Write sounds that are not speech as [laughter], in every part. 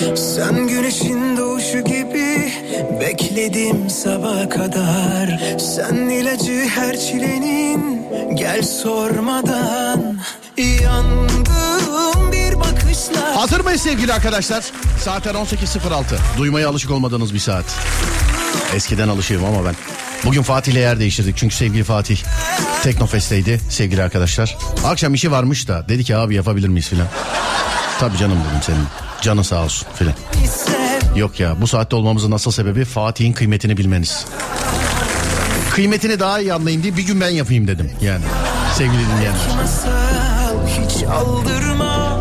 Sen güneşin doğuşu gibi bekledim sabaha kadar Sen ilacı her çilenin gel sormadan Yandım bir bakışla Hazır mıyız sevgili arkadaşlar? Saatler 18.06. Duymaya alışık olmadığınız bir saat. Eskiden alışığım ama ben. Bugün Fatih ile yer değiştirdik. Çünkü sevgili Fatih Teknofest'teydi sevgili arkadaşlar. Akşam işi varmış da dedi ki abi yapabilir miyiz filan. Tabii canım dedim senin. Canın sağ olsun filan. Yok ya bu saatte olmamızın nasıl sebebi Fatih'in kıymetini bilmeniz. Kıymetini daha iyi anlayın diye bir gün ben yapayım dedim yani. Sevgili dinleyenler.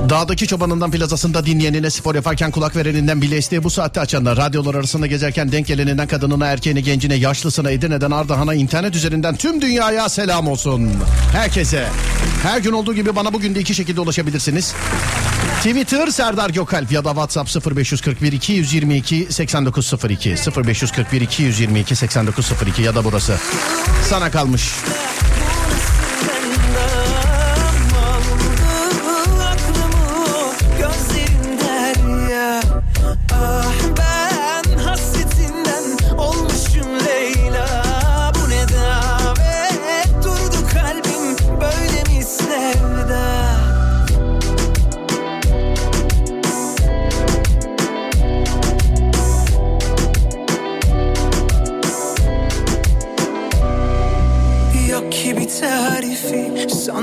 Dağdaki çobanından plazasında dinleyenine spor yaparken kulak vereninden bile isteye bu saatte açanlar radyolar arasında gezerken denk geleninden kadınına erkeğine gencine yaşlısına Edirne'den Ardahan'a internet üzerinden tüm dünyaya selam olsun. Herkese her gün olduğu gibi bana bugün de iki şekilde ulaşabilirsiniz. Twitter Serdar Gökalp ya da WhatsApp 0541 222 8902 0541 222 8902 ya da burası. Sana kalmış.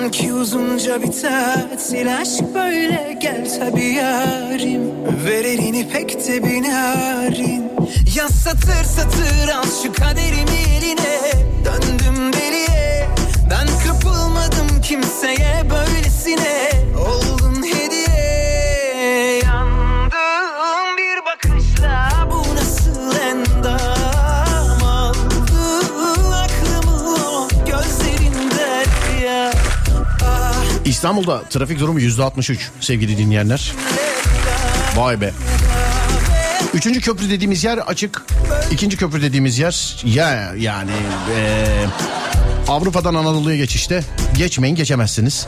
Sanki uzunca bir tatil Aşk böyle gel tabi yarim. Ver elini pek de bir narin Ya satır satır al şu kaderimi eline. Döndüm deliye Ben kapılmadım kimseye böylesine. Oldun hediye Yandım bir bakışla İstanbul'da trafik durumu yüzde 63 sevgili dinleyenler. Vay be. Üçüncü köprü dediğimiz yer açık. İkinci köprü dediğimiz yer ya yani eee, Avrupa'dan Anadolu'ya geçişte geçmeyin geçemezsiniz.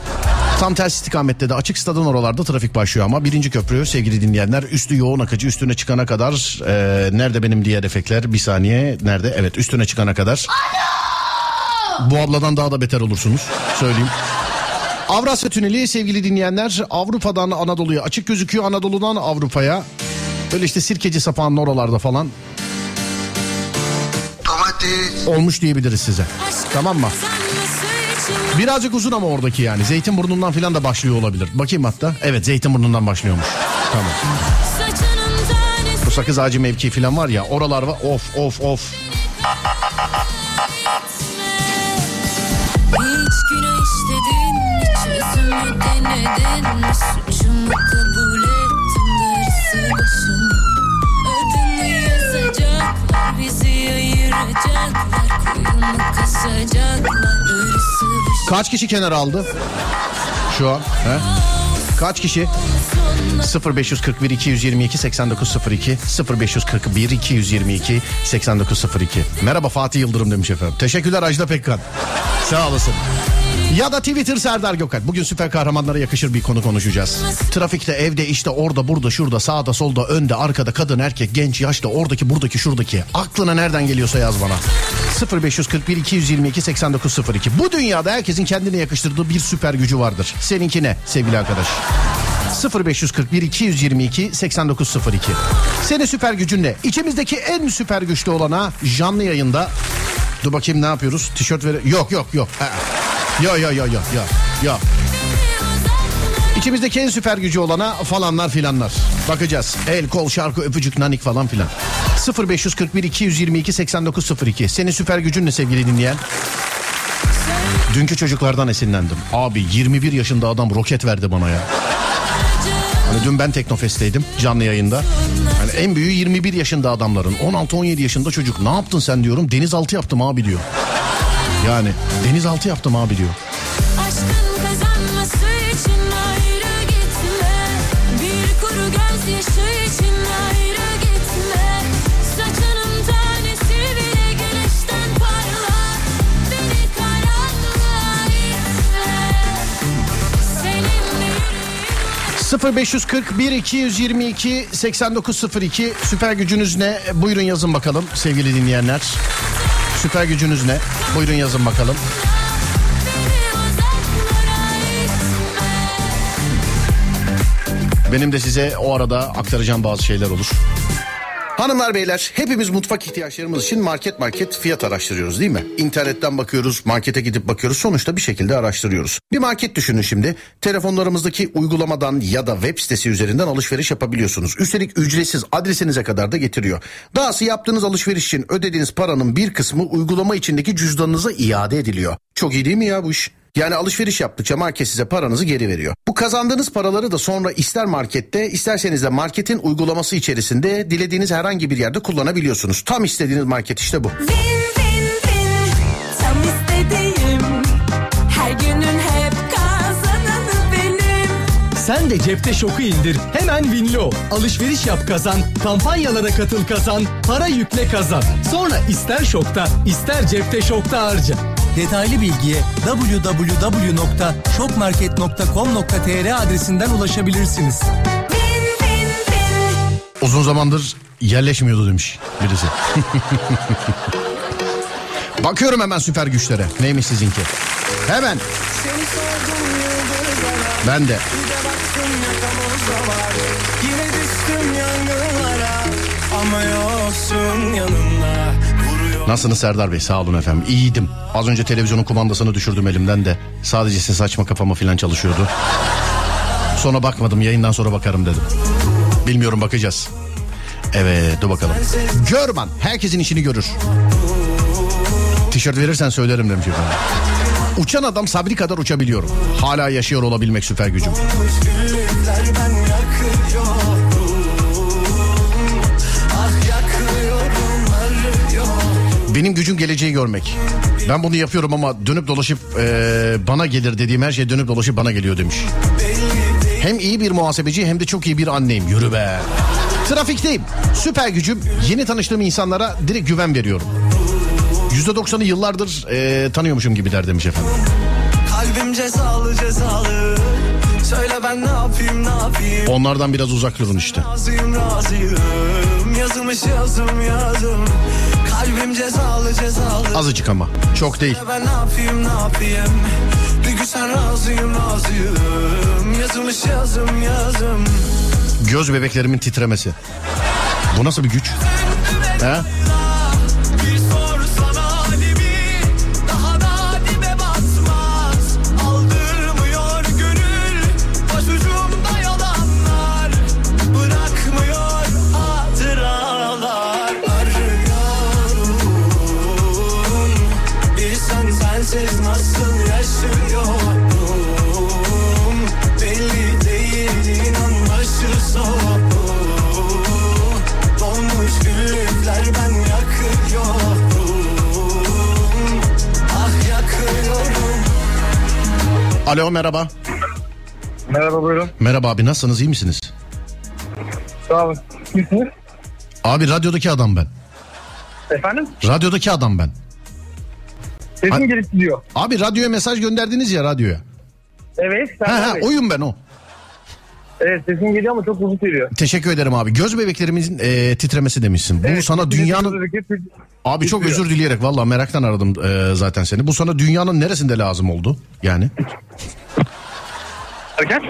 Tam ters istikamette de açık stadın oralarda trafik başlıyor ama birinci köprü sevgili dinleyenler üstü yoğun akıcı üstüne çıkana kadar eee, nerede benim diğer efektler bir saniye nerede evet üstüne çıkana kadar. Bu abladan daha da beter olursunuz söyleyeyim. Avrasya Tüneli sevgili dinleyenler Avrupa'dan Anadolu'ya açık gözüküyor. Anadolu'dan Avrupa'ya böyle işte sirkeci sapağının oralarda falan Domates. olmuş diyebiliriz size. Tamam mı? Birazcık uzun ama oradaki yani. Zeytinburnu'ndan falan da başlıyor olabilir. Bakayım hatta. Evet Zeytinburnu'ndan başlıyormuş. Tamam. Bu sakız ağacı mevki falan var ya oralar var. Of of of. Hiç günah çözümü denedin Suçumu kabul ettim darısı başıma Adını yazacaklar bizi ayıracaklar Kuyumu kazacaklar darısı başıma Kaç kişi kenar aldı? Şu an. He? Kaç kişi? 0541 222 8902 0541 222 8902 Merhaba Fatih Yıldırım demiş efendim. Teşekkürler Ajda Pekkan. Sağ olasın. Ya da Twitter Serdar Gökalp. Bugün süper kahramanlara yakışır bir konu konuşacağız. Trafikte, evde, işte, orada, burada, şurada, sağda, solda, önde, arkada, kadın, erkek, genç, yaşlı, oradaki, buradaki, şuradaki. Aklına nereden geliyorsa yaz bana. 0541 222 8902. Bu dünyada herkesin kendine yakıştırdığı bir süper gücü vardır. Seninki ne sevgili arkadaş? 0541 222 8902. Senin süper gücün ne? İçimizdeki en süper güçlü olana canlı yayında Dur bakayım ne yapıyoruz? Tişört ver. Yok yok yok. Ha. Yo yo yo yo yo. Yo. İçimizdeki en süper gücü olana falanlar filanlar. Bakacağız. El, kol, şarkı, öpücük, nanik falan filan. 0541 222 8902. Senin süper gücün ne sevgili dinleyen? Dünkü çocuklardan esinlendim. Abi 21 yaşında adam roket verdi bana ya. Hani dün ben Teknofest'teydim canlı yayında. Hani en büyüğü 21 yaşında adamların. 16-17 yaşında çocuk. Ne yaptın sen diyorum. Denizaltı yaptım abi diyor. Yani denizaltı yaptım abi diyor. Aşkın kazanması için ayrı gitme Bir kuru gözyaşı için ayrı gitme Saçının tanesi bile güneşten parlar Beni karanlığa itme Seninle 0541 222 8902 süper gücünüz ne? Buyurun yazın bakalım sevgili dinleyenler. Süper gücünüz ne? Buyurun yazın bakalım. Benim de size o arada aktaracağım bazı şeyler olur. Hanımlar beyler hepimiz mutfak ihtiyaçlarımız için market market fiyat araştırıyoruz değil mi? İnternetten bakıyoruz, markete gidip bakıyoruz sonuçta bir şekilde araştırıyoruz. Bir market düşünün şimdi. Telefonlarımızdaki uygulamadan ya da web sitesi üzerinden alışveriş yapabiliyorsunuz. Üstelik ücretsiz adresinize kadar da getiriyor. Dahası yaptığınız alışveriş için ödediğiniz paranın bir kısmı uygulama içindeki cüzdanınıza iade ediliyor. Çok iyi değil mi ya bu iş? Yani alışveriş yaptıkça market size paranızı geri veriyor. Bu kazandığınız paraları da sonra ister markette isterseniz de marketin uygulaması içerisinde dilediğiniz herhangi bir yerde kullanabiliyorsunuz. Tam istediğiniz market işte bu. Win win win Tam istediğim Her günün hep kazananı benim Sen de cepte şoku indir. Hemen Winlo. Alışveriş yap kazan. Kampanyalara katıl kazan. Para yükle kazan. Sonra ister şokta ister cepte şokta harca. Detaylı bilgiye www.şokmarket.com.tr adresinden ulaşabilirsiniz. Uzun zamandır yerleşmiyordu demiş birisi. [laughs] Bakıyorum hemen süper güçlere. Neymiş sizinki? Hemen. Ben de. Yine düştüm yangınlara Ama yoksun yanımda Nasılsınız Serdar Bey? Sağ olun efendim. İyiydim. Az önce televizyonun kumandasını düşürdüm elimden de. Sadece ses açma kafama falan çalışıyordu. Sonra bakmadım. Yayından sonra bakarım dedim. Bilmiyorum bakacağız. Evet dur bakalım. Görman herkesin işini görür. Tişört verirsen söylerim demiş efendim. Uçan adam Sabri kadar uçabiliyorum. Hala yaşıyor olabilmek süper gücüm. Benim gücüm geleceği görmek. Ben bunu yapıyorum ama dönüp dolaşıp eee, bana gelir dediğim her şey dönüp dolaşıp bana geliyor demiş. Hem iyi bir muhasebeci hem de çok iyi bir anneyim. Yürü be. Trafikteyim. Süper gücüm yeni tanıştığım insanlara direkt güven veriyorum. %90'ı yıllardır eee, tanıyormuşum gibi der demiş efendim. Kalbim cezalı cezalı Söyle ben ne yapayım ne yapayım Onlardan biraz uzak durun işte. Razıyım razıyım Yazılmış yazım yazım Kalbim cezalı cezalı Azıcık ama. Çok değil. Ben ne yapayım ne yapayım Bir gün sen razıyım razıyım Yazılmış yazım yazım Göz bebeklerimin titremesi. Bu nasıl bir güç? He? Alo merhaba. Merhaba buyurun. Merhaba abi nasılsınız iyi misiniz? Sağ olun. Kimsiniz? Abi radyodaki adam ben. Efendim? Radyodaki adam ben. Sesim gelip gidiyor. Abi radyoya mesaj gönderdiniz ya radyoya. Evet. Ha ha oyun ben o. Evet sesim geliyor ama çok uzun geliyor. Teşekkür ederim abi. Göz bebeklerimizin e, titremesi demişsin. Bu Evet, sana dünyanın... hareket- Abi çok titriyor. özür dileyerek valla meraktan aradım e, zaten seni. Bu sana dünyanın neresinde lazım oldu? Yani. Hareket.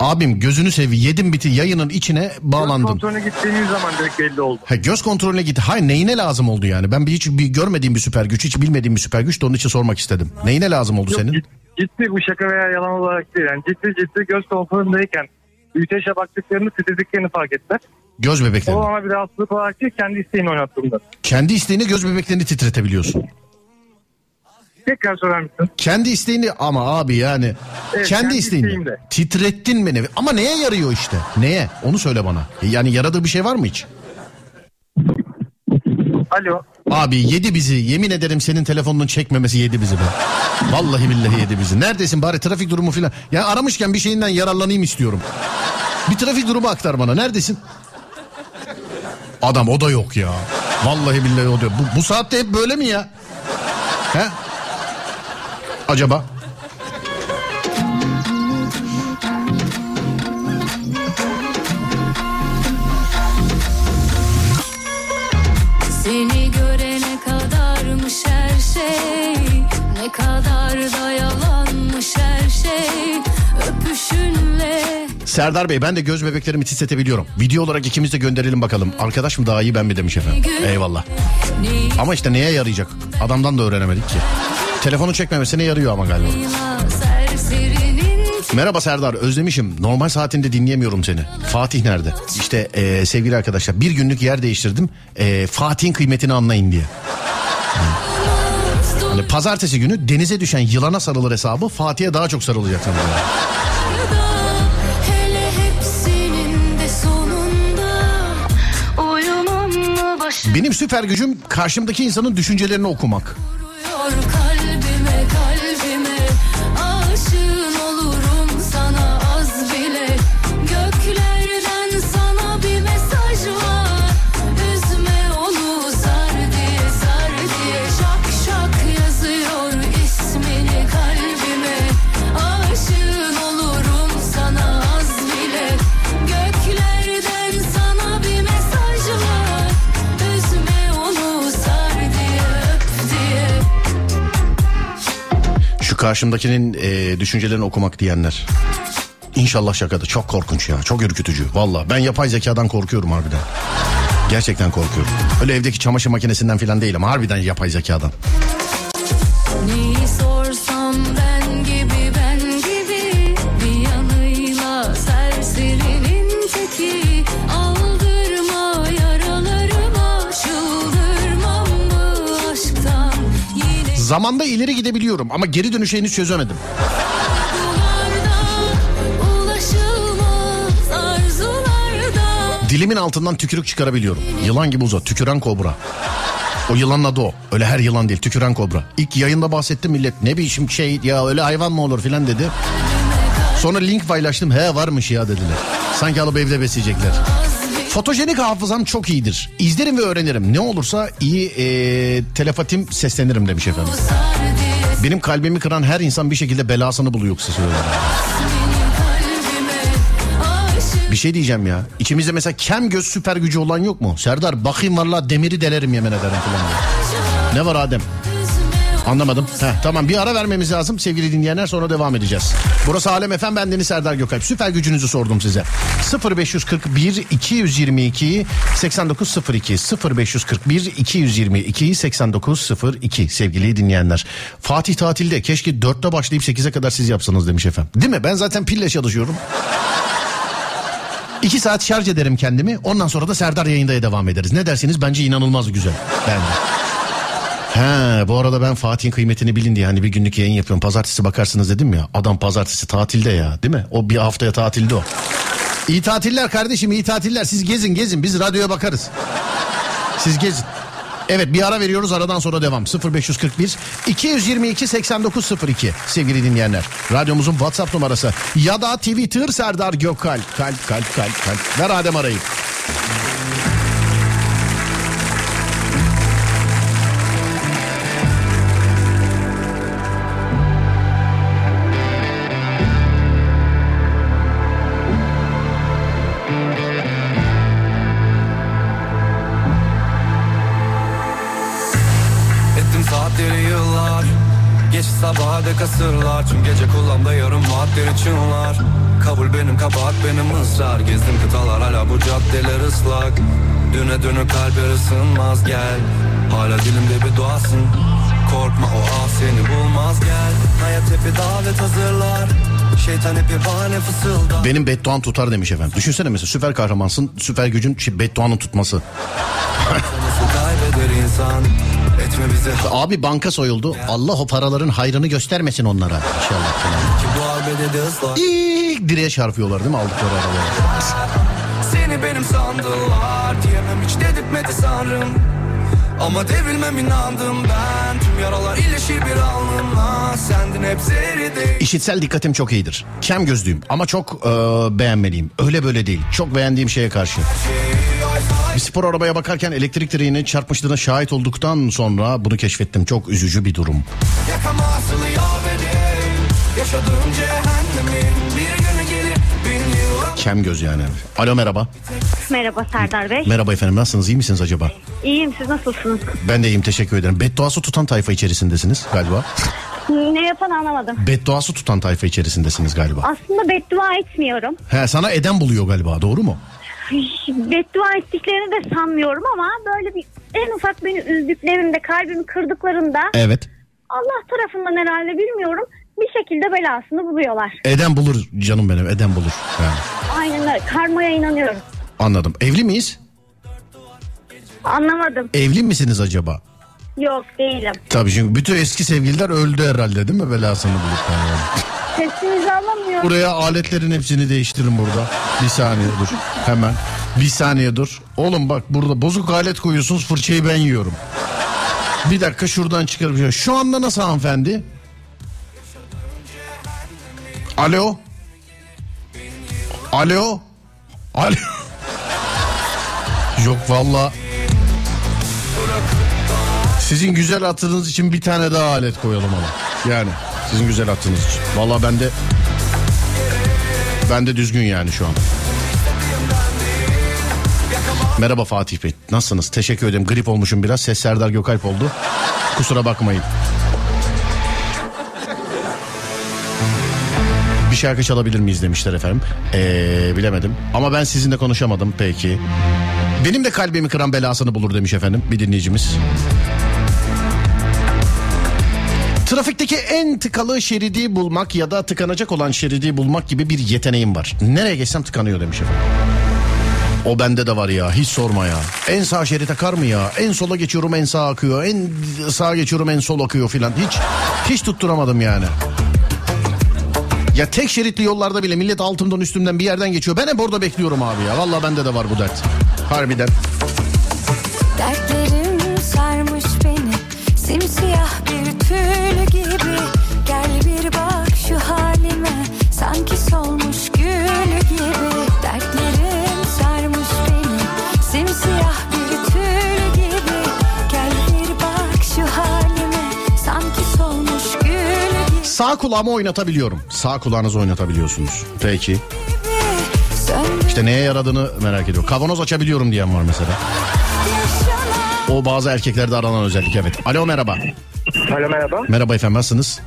Abim gözünü sevi yedim biti yayının içine Göz bağlandın. kontrolüne gittiğiniz zaman direkt belli oldu. Ha, göz kontrolüne git. Hayır neyine lazım oldu yani? Ben bir hiç bir görmediğim bir süper güç, hiç bilmediğim bir süper güç de onun için sormak istedim. Neyine lazım oldu Yok, senin? cid- ciddi bu şaka veya yalan olarak değil. Yani ciddi ciddi göz kontrolündeyken büyüteçe baktıklarını titrediklerini fark ettiler. Göz O bebeklerini. ona bir rahatsızlık olarak değil kendi isteğini oynattığımda. Kendi isteğini göz bebeklerini titretebiliyorsun. Tekrar sorar mısın? Kendi isteğini ama abi yani Evet, kendi, kendi isteğini isteğimle. titrettin beni. Ama neye yarıyor işte? Neye? Onu söyle bana. Yani yaradığı bir şey var mı hiç? Alo. Abi yedi bizi. Yemin ederim senin telefonunun çekmemesi yedi bizi be. Vallahi billahi yedi bizi. Neredesin bari trafik durumu filan. Ya aramışken bir şeyinden yararlanayım istiyorum. Bir trafik durumu aktar bana. Neredesin? Adam o da yok ya. Vallahi billahi o da yok. Bu, bu saatte hep böyle mi ya? He? Acaba? kadar da her şey öpüşünle. Serdar Bey ben de göz bebeklerimi titretebiliyorum. Video olarak ikimiz de gönderelim bakalım. Arkadaş mı daha iyi ben mi demiş efendim. Eyvallah. Ama işte neye yarayacak? Adamdan da öğrenemedik ki. Telefonu çekmemesine yarıyor ama galiba. Merhaba Serdar özlemişim. Normal saatinde dinleyemiyorum seni. Fatih nerede? İşte e, sevgili arkadaşlar bir günlük yer değiştirdim. E, Fatih'in kıymetini anlayın diye. Hani pazartesi günü denize düşen yılana sarılır hesabı Fatih'e daha çok mı başım? Benim süper gücüm karşımdaki insanın düşüncelerini okumak. Karşımdakinin eee, düşüncelerini okumak diyenler. İnşallah şakadır. Çok korkunç ya. Çok ürkütücü. Valla ben yapay zekadan korkuyorum harbiden. Gerçekten korkuyorum. Öyle evdeki çamaşır makinesinden falan değil ama harbiden yapay zekadan. Zamanda ileri gidebiliyorum ama geri dönüşü henüz çözemedim. Dilimin altından tükürük çıkarabiliyorum. Yılan gibi uzat. Tüküren kobra. O yılanın adı o. Öyle her yılan değil. Tüküren kobra. İlk yayında bahsettim millet. Ne biçim şey ya öyle hayvan mı olur filan dedi. Sonra link paylaştım. He varmış ya dediler. Sanki alıp evde besleyecekler. Fotojenik hafızam çok iyidir. İzlerim ve öğrenirim. Ne olursa iyi e, telepatim seslenirim demiş efendim. Benim kalbimi kıran her insan bir şekilde belasını buluyor kısa sürede. Bir şey diyeceğim ya. İçimizde mesela kem göz süper gücü olan yok mu? Serdar bakayım valla demiri delerim yemin ederim falan. Ne var Adem? Anlamadım. Heh, tamam bir ara vermemiz lazım sevgili dinleyenler sonra devam edeceğiz. Burası Alem Efem ben Deniz Serdar Gökalp. Süper gücünüzü sordum size. 0541 222 8902 0541 222 8902 sevgili dinleyenler. Fatih tatilde keşke 4'te başlayıp 8'e kadar siz yapsanız demiş efendim. Değil mi? Ben zaten pille çalışıyorum. İki saat şarj ederim kendimi. Ondan sonra da Serdar yayındaya devam ederiz. Ne dersiniz? Bence inanılmaz güzel. Bence. He bu arada ben Fatih'in kıymetini bilin diye hani bir günlük yayın yapıyorum. Pazartesi bakarsınız dedim ya. Adam pazartesi tatilde ya değil mi? O bir haftaya tatilde o. İyi tatiller kardeşim iyi tatiller. Siz gezin gezin biz radyoya bakarız. Siz gezin. Evet bir ara veriyoruz aradan sonra devam 0541 222 8902 sevgili dinleyenler radyomuzun WhatsApp numarası ya da Twitter Serdar Gökalp kalp kalp kalp kalp ver Adem arayı. Asırlar Tüm gece kulağımda yarım vaatleri çınlar. Kabul benim kabahat benim ısrar. Gezdim kıtalar hala bu caddeler ıslak. Düne dönü kalbe ısınmaz gel. Hala dilimde bir duasın. Korkma o ah seni bulmaz gel. Hayat hep bir davet hazırlar. Şeytan hep bir bahane fısıldar. Benim bedduam tutar demiş efendim. Düşünsene mesela süper kahramansın süper gücün şey, bedduanın tutması. İnsan Etme bizi Abi banka soyuldu. Allah o paraların hayrını göstermesin onlara. İnşallah. falan. İlk direğe çarpıyorlar değil mi aldıkları arabaları? Seni benim sandılar Diyemem hiç dedirtmedi sanrım Ama devrilmem inandım ben Tüm yaralar iyileşir bir alnımla Sendin hep zehri İşitsel dikkatim çok iyidir. Kem gözlüyüm ama çok e, beğenmeliyim. Öyle böyle değil. Çok beğendiğim şeye karşı. Bir spor arabaya bakarken elektrik direğine çarpmışlığına şahit olduktan sonra bunu keşfettim. Çok üzücü bir durum. Yakamazsın ya benim Yaşadığım cehennemin Bir günü gelir bin yıl Kem göz yani. Alo merhaba. Merhaba Serdar Bey. Merhaba efendim nasılsınız iyi misiniz acaba? İyiyim siz nasılsınız? Ben de iyiyim teşekkür ederim. Bedduası tutan tayfa içerisindesiniz galiba. Ne yapan anlamadım. Bedduası tutan tayfa içerisindesiniz galiba. Aslında beddua etmiyorum. He sana eden buluyor galiba doğru mu? Beddua ettiklerini de sanmıyorum ama böyle bir en ufak beni üzdüklerinde, kalbimi kırdıklarında Evet. Allah tarafından herhalde bilmiyorum bir şekilde belasını buluyorlar. Eden bulur canım benim eden bulur. Yani. Aynen öyle. Karmaya inanıyorum. Anladım. Evli miyiz? Anlamadım. Evli misiniz acaba? Yok değilim. Tabii çünkü bütün eski sevgililer öldü herhalde değil mi belasını bulup. Yani. Sesinizi alamıyorum. Buraya aletlerin hepsini değiştirin burada. Bir saniye dur. Hemen. Bir saniye dur. Oğlum bak burada bozuk alet koyuyorsunuz fırçayı ben yiyorum. Bir dakika şuradan çıkarıp. Şu anda nasıl hanımefendi? Alo? Alo? Alo? [laughs] Yok valla. Sizin güzel hatırınız için bir tane daha alet koyalım ama. Yani sizin güzel hatırınız için. Valla ben de ben de düzgün yani şu an. Merhaba Fatih Bey. Nasılsınız? Teşekkür ederim. Grip olmuşum biraz. Ses Serdar Gökalp oldu. Kusura bakmayın. Bir şarkı çalabilir miyiz demişler efendim. Ee, bilemedim. Ama ben sizinle konuşamadım peki. Benim de kalbimi kıran belasını bulur demiş efendim bir dinleyicimiz. Trafikteki en tıkalı şeridi bulmak ya da tıkanacak olan şeridi bulmak gibi bir yeteneğim var. Nereye geçsem tıkanıyor demiş efendim. O bende de var ya hiç sorma ya. En sağ şerit akar mı ya? En sola geçiyorum en sağ akıyor. En sağa geçiyorum en sol akıyor filan. Hiç hiç tutturamadım yani. Ya tek şeritli yollarda bile millet altımdan üstümden bir yerden geçiyor. Ben hep orada bekliyorum abi ya. Vallahi bende de var bu dert. Harbiden. Sağ kulağımı oynatabiliyorum. Sağ kulağınızı oynatabiliyorsunuz. Peki. İşte neye yaradığını merak ediyorum. Kavanoz açabiliyorum diyen var mesela. O bazı erkeklerde aranan özellik evet. Alo merhaba. Alo merhaba. Merhaba efendim nasılsınız?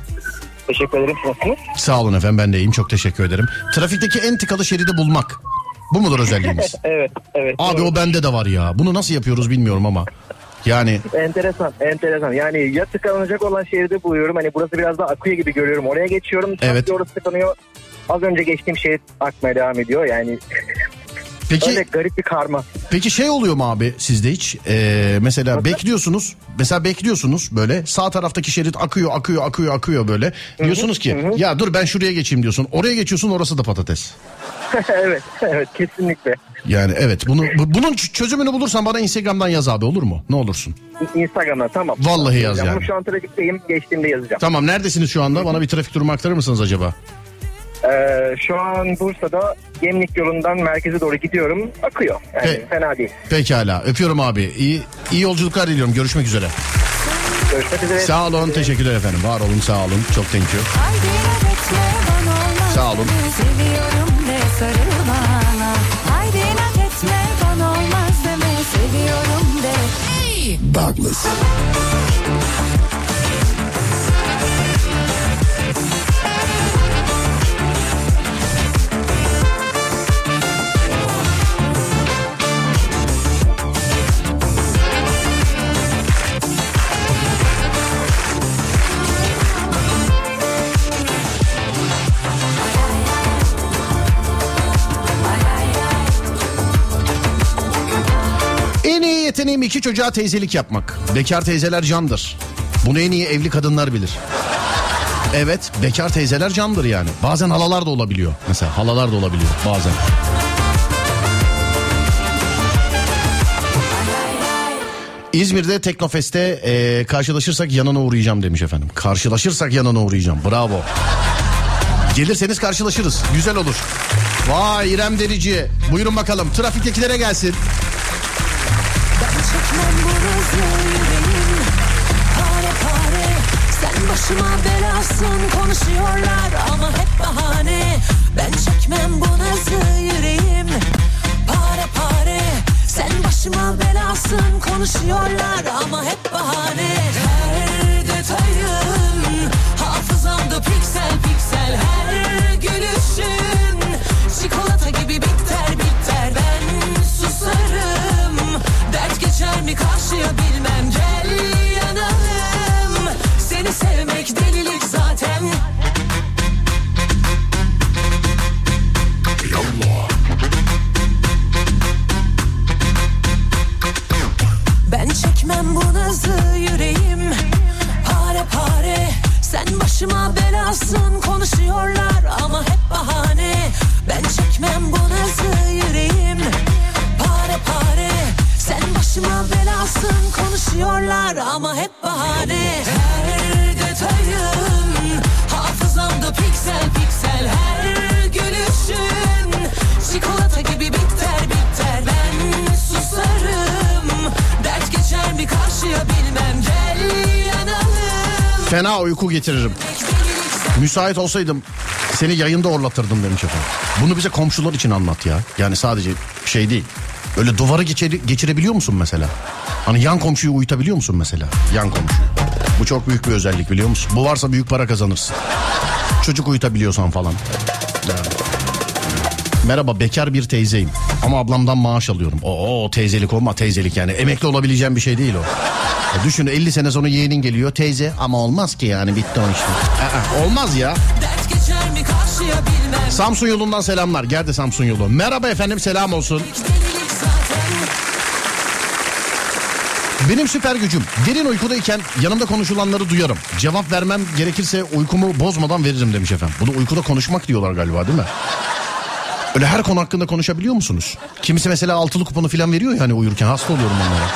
Teşekkür ederim. Nasılsınız? Sağ olun efendim ben de iyiyim çok teşekkür ederim. Trafikteki en tıkalı şeridi bulmak. Bu mudur özelliğimiz? [laughs] Evet, evet. Abi o bende de var ya. Bunu nasıl yapıyoruz bilmiyorum ama. Yani Enteresan, enteresan. Yani ya tıkanacak olan şeridi buluyorum. Hani burası biraz daha akıyor gibi görüyorum. Oraya geçiyorum. Evet. orası tıkanıyor. Az önce geçtiğim şerit akmaya devam ediyor. Yani peki öyle garip bir karma. peki şey oluyor mu abi sizde hiç? Ee, mesela bekliyorsunuz. Mesela bekliyorsunuz böyle sağ taraftaki şerit akıyor akıyor akıyor akıyor böyle. Diyorsunuz ki ya dur ben şuraya geçeyim diyorsun. Oraya geçiyorsun orası da patates. [laughs] evet, evet kesinlikle. Yani evet bunu bu- bunun çözümünü bulursan bana Instagram'dan yaz abi olur mu? Ne olursun. Instagram'da tamam. Vallahi yaz yani. şu an trafikteyim. Geçtiğimde yazacağım. Tamam neredesiniz şu anda? Bana bir trafik durumu aktarır mısınız acaba? Ee, şu an Bursa'da Gemlik yolundan merkeze doğru gidiyorum. Akıyor. Yani He. fena değil. Pekala öpüyorum abi. İyi, iyi yolculuklar diliyorum. Görüşmek üzere. Görüşmek üzere. Sağ olun teşekkürler efendim. Var olun sağ olun. Çok thank you. Sağ olun. Seviyorum de sarıl bana Haydi inat etme bana olmaz deme Seviyorum de Douglas. Çocuğa teyzelik yapmak. Bekar teyzeler candır. Bunu en iyi evli kadınlar bilir. Evet bekar teyzeler candır yani. Bazen halalar da olabiliyor. Mesela halalar da olabiliyor bazen. İzmir'de Teknofest'te e, karşılaşırsak yanına uğrayacağım demiş efendim. Karşılaşırsak yanına uğrayacağım. Bravo. Gelirseniz karşılaşırız. Güzel olur. Vay İrem Derici. Buyurun bakalım. Trafiktekilere gelsin. Bilmem burası yüreğim Pare pare Sen başıma belasın Konuşuyorlar ama hep bahane. Ben çekmem bu nazı yüreğim. Pare pare Sen başıma belasın Konuşuyorlar ama hep bahane. Her detayın Hafızamda piksel piksel. Her gülüşün Çikolata gibi bitti. Geçer mi karşıya bilmem. Gel yanalım. Seni sevmek delilik zaten. Yallah. Ben çekmem bu nazı yüreğim. Pare pare. Sen başıma belasın. Konuşuyorlar ama hep bahane. Ben çekmem bu nazı konuşuyorlar ama hep bahane Her detayın hafızamda piksel piksel Her gülüşün çikolata gibi biter biter Ben susarım dert geçer mi karşıya bilmem Gel yanalım Fena uyku getiririm. Müsait olsaydım seni yayında orlatırdım demiş efendim. Bunu bize komşular için anlat ya. Yani sadece şey değil. Öyle duvarı geçir- geçirebiliyor musun mesela? Hani yan komşuyu uyutabiliyor musun mesela? Yan komşuyu. Bu çok büyük bir özellik biliyor musun? Bu varsa büyük para kazanırsın. Çocuk uyutabiliyorsan falan. Yani. Merhaba bekar bir teyzeyim. Ama ablamdan maaş alıyorum. Oo teyzelik olma teyzelik yani. Emekli olabileceğim bir şey değil o. Ya düşün 50 sene sonra yeğenin geliyor teyze ama olmaz ki yani bitti o işte. Aa, olmaz ya. Geçer mi karşıya bilmem Samsun yolundan selamlar. Geldi Samsun yolu. Merhaba efendim selam olsun. Delilik Benim süper gücüm derin uykudayken yanımda konuşulanları duyarım. Cevap vermem gerekirse uykumu bozmadan veririm demiş efendim. Bunu uykuda konuşmak diyorlar galiba değil mi? Öyle her konu hakkında konuşabiliyor musunuz? Kimisi mesela altılı kuponu falan veriyor ya hani uyurken hasta oluyorum onlara.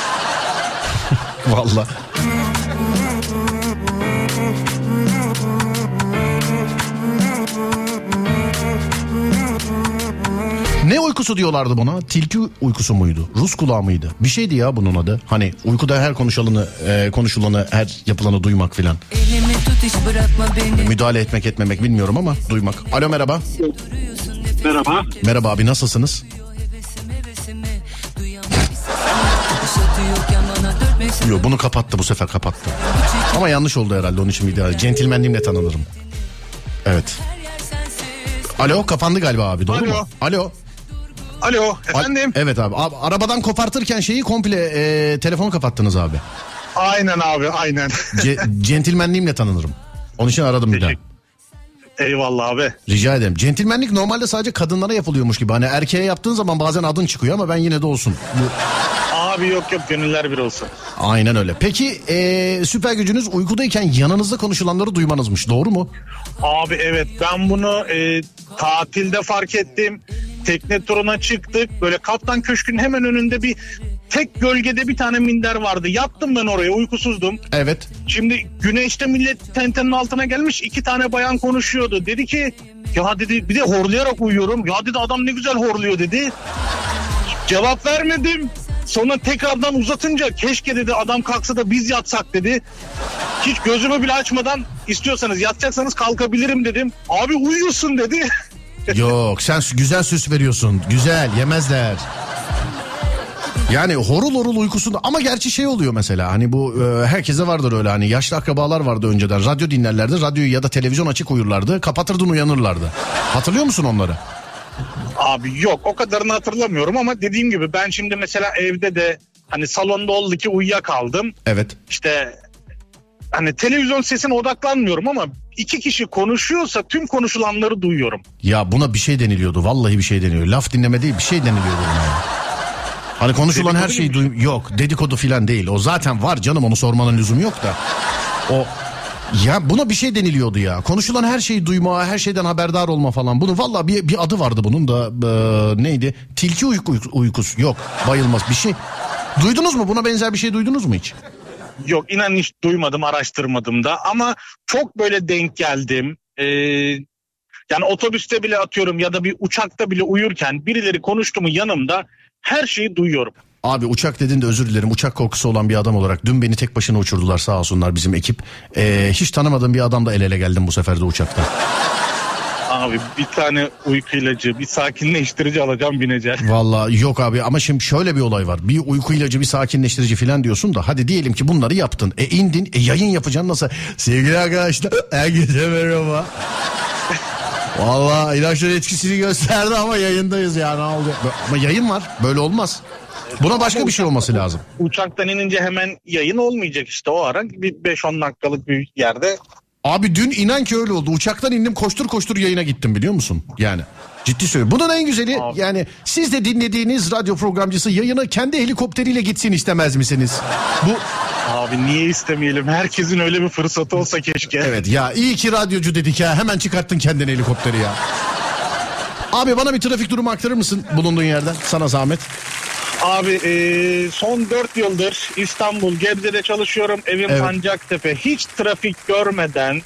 [laughs] Valla. Ne uykusu diyorlardı buna? Tilki uykusu muydu? Rus kulağı mıydı? Bir şeydi ya bunun adı. Hani uykuda her konuşulanı, e, konuşulanı, her yapılanı duymak filan. Müdahale etmek etmemek bilmiyorum ama duymak. Alo merhaba. Merhaba. Merhaba abi nasılsınız? Yok bunu kapattı bu sefer kapattı. Ama yanlış oldu herhalde onun için bir daha. Centilmenliğimle tanınırım. Evet. Alo kapandı galiba abi doğru Alo. mu? Alo. Alo efendim. Evet abi. abi arabadan kopartırken şeyi komple e, telefonu kapattınız abi. Aynen abi aynen. Ce- [laughs] centilmenliğimle tanınırım. Onun için aradım bir daha. Eyvallah abi. Rica ederim. Centilmenlik normalde sadece kadınlara yapılıyormuş gibi. Hani erkeğe yaptığın zaman bazen adın çıkıyor ama ben yine de olsun. Bu Abi yok yok gönüller bir olsun. Aynen öyle. Peki eee, süper gücünüz uykudayken yanınızda konuşulanları duymanızmış. Doğru mu? Abi evet ben bunu e, tatilde fark ettim. Tekne turuna çıktık. Böyle Kaptan Köşkü'nün hemen önünde bir tek gölgede bir tane minder vardı. Yattım ben oraya uykusuzdum. Evet. Şimdi güneşte millet tentenin altına gelmiş iki tane bayan konuşuyordu. Dedi ki ya dedi bir de horlayarak uyuyorum. Ya dedi adam ne güzel horluyor dedi. Cevap vermedim. Sonra tekrardan uzatınca keşke dedi adam kalksa da biz yatsak dedi. Hiç gözümü bile açmadan istiyorsanız yatacaksanız kalkabilirim dedim. Abi uyuyorsun dedi. [laughs] Yok sen güzel süs veriyorsun. Güzel yemezler. Yani horul horul uykusunda ama gerçi şey oluyor mesela hani bu e, herkese vardır öyle hani yaşlı akrabalar vardı önceden radyo dinlerlerdi radyoyu ya da televizyon açık uyurlardı kapatırdın uyanırlardı. Hatırlıyor musun onları? Abi yok o kadarını hatırlamıyorum ama dediğim gibi ben şimdi mesela evde de hani salonda oldu ki uyuyakaldım. Evet. işte hani televizyon sesine odaklanmıyorum ama iki kişi konuşuyorsa tüm konuşulanları duyuyorum. Ya buna bir şey deniliyordu vallahi bir şey deniliyor. Laf dinleme değil bir şey deniliyordu buna. ya. Hani konuşulan her Dedikodu şeyi gibi duy yok dedikodu filan değil. O zaten var canım onu sormanın lüzumu yok da. O ya buna bir şey deniliyordu ya. Konuşulan her şeyi duyma, her şeyden haberdar olma falan. Bunu vallahi bir, bir adı vardı bunun da e, neydi? Tilki uyku, uykusu. Yok, bayılmaz bir şey. Duydunuz mu? Buna benzer bir şey duydunuz mu hiç? Yok inan hiç duymadım araştırmadım da ama çok böyle denk geldim. Ee, yani otobüste bile atıyorum ya da bir uçakta bile uyurken birileri konuştu mu yanımda her şeyi duyuyorum. Abi uçak dedin de özür dilerim. Uçak korkusu olan bir adam olarak dün beni tek başına uçurdular sağ olsunlar bizim ekip. E, hiç tanımadığım bir adamla el ele geldim bu sefer de uçakta. [laughs] Abi bir tane uyku ilacı bir sakinleştirici alacağım bineceğim. Vallahi yok abi ama şimdi şöyle bir olay var. Bir uyku ilacı bir sakinleştirici falan diyorsun da hadi diyelim ki bunları yaptın. E indin e yayın yapacaksın nasıl? Sevgili arkadaşlar herkese merhaba. Vallahi ilaçlar etkisini gösterdi ama yayındayız ya ne oldu? Ama yayın var böyle olmaz. Buna başka bir şey olması lazım. Uçaktan inince hemen yayın olmayacak işte o ara bir 5-10 dakikalık bir yerde Abi dün inan ki öyle oldu. Uçaktan indim koştur koştur yayına gittim biliyor musun? Yani ciddi söylüyorum. Bunun en güzeli Abi. yani siz de dinlediğiniz radyo programcısı yayına kendi helikopteriyle gitsin istemez misiniz? Bu Abi niye istemeyelim? Herkesin öyle bir fırsatı olsa keşke. Evet ya iyi ki radyocu dedik ya. Hemen çıkarttın kendini helikopteri ya. Abi bana bir trafik durumu aktarır mısın bulunduğun yerden? Sana zahmet. Abi e, son 4 yıldır İstanbul Gebze'de çalışıyorum. Evim Evet. Sancaktepe. Hiç trafik görmeden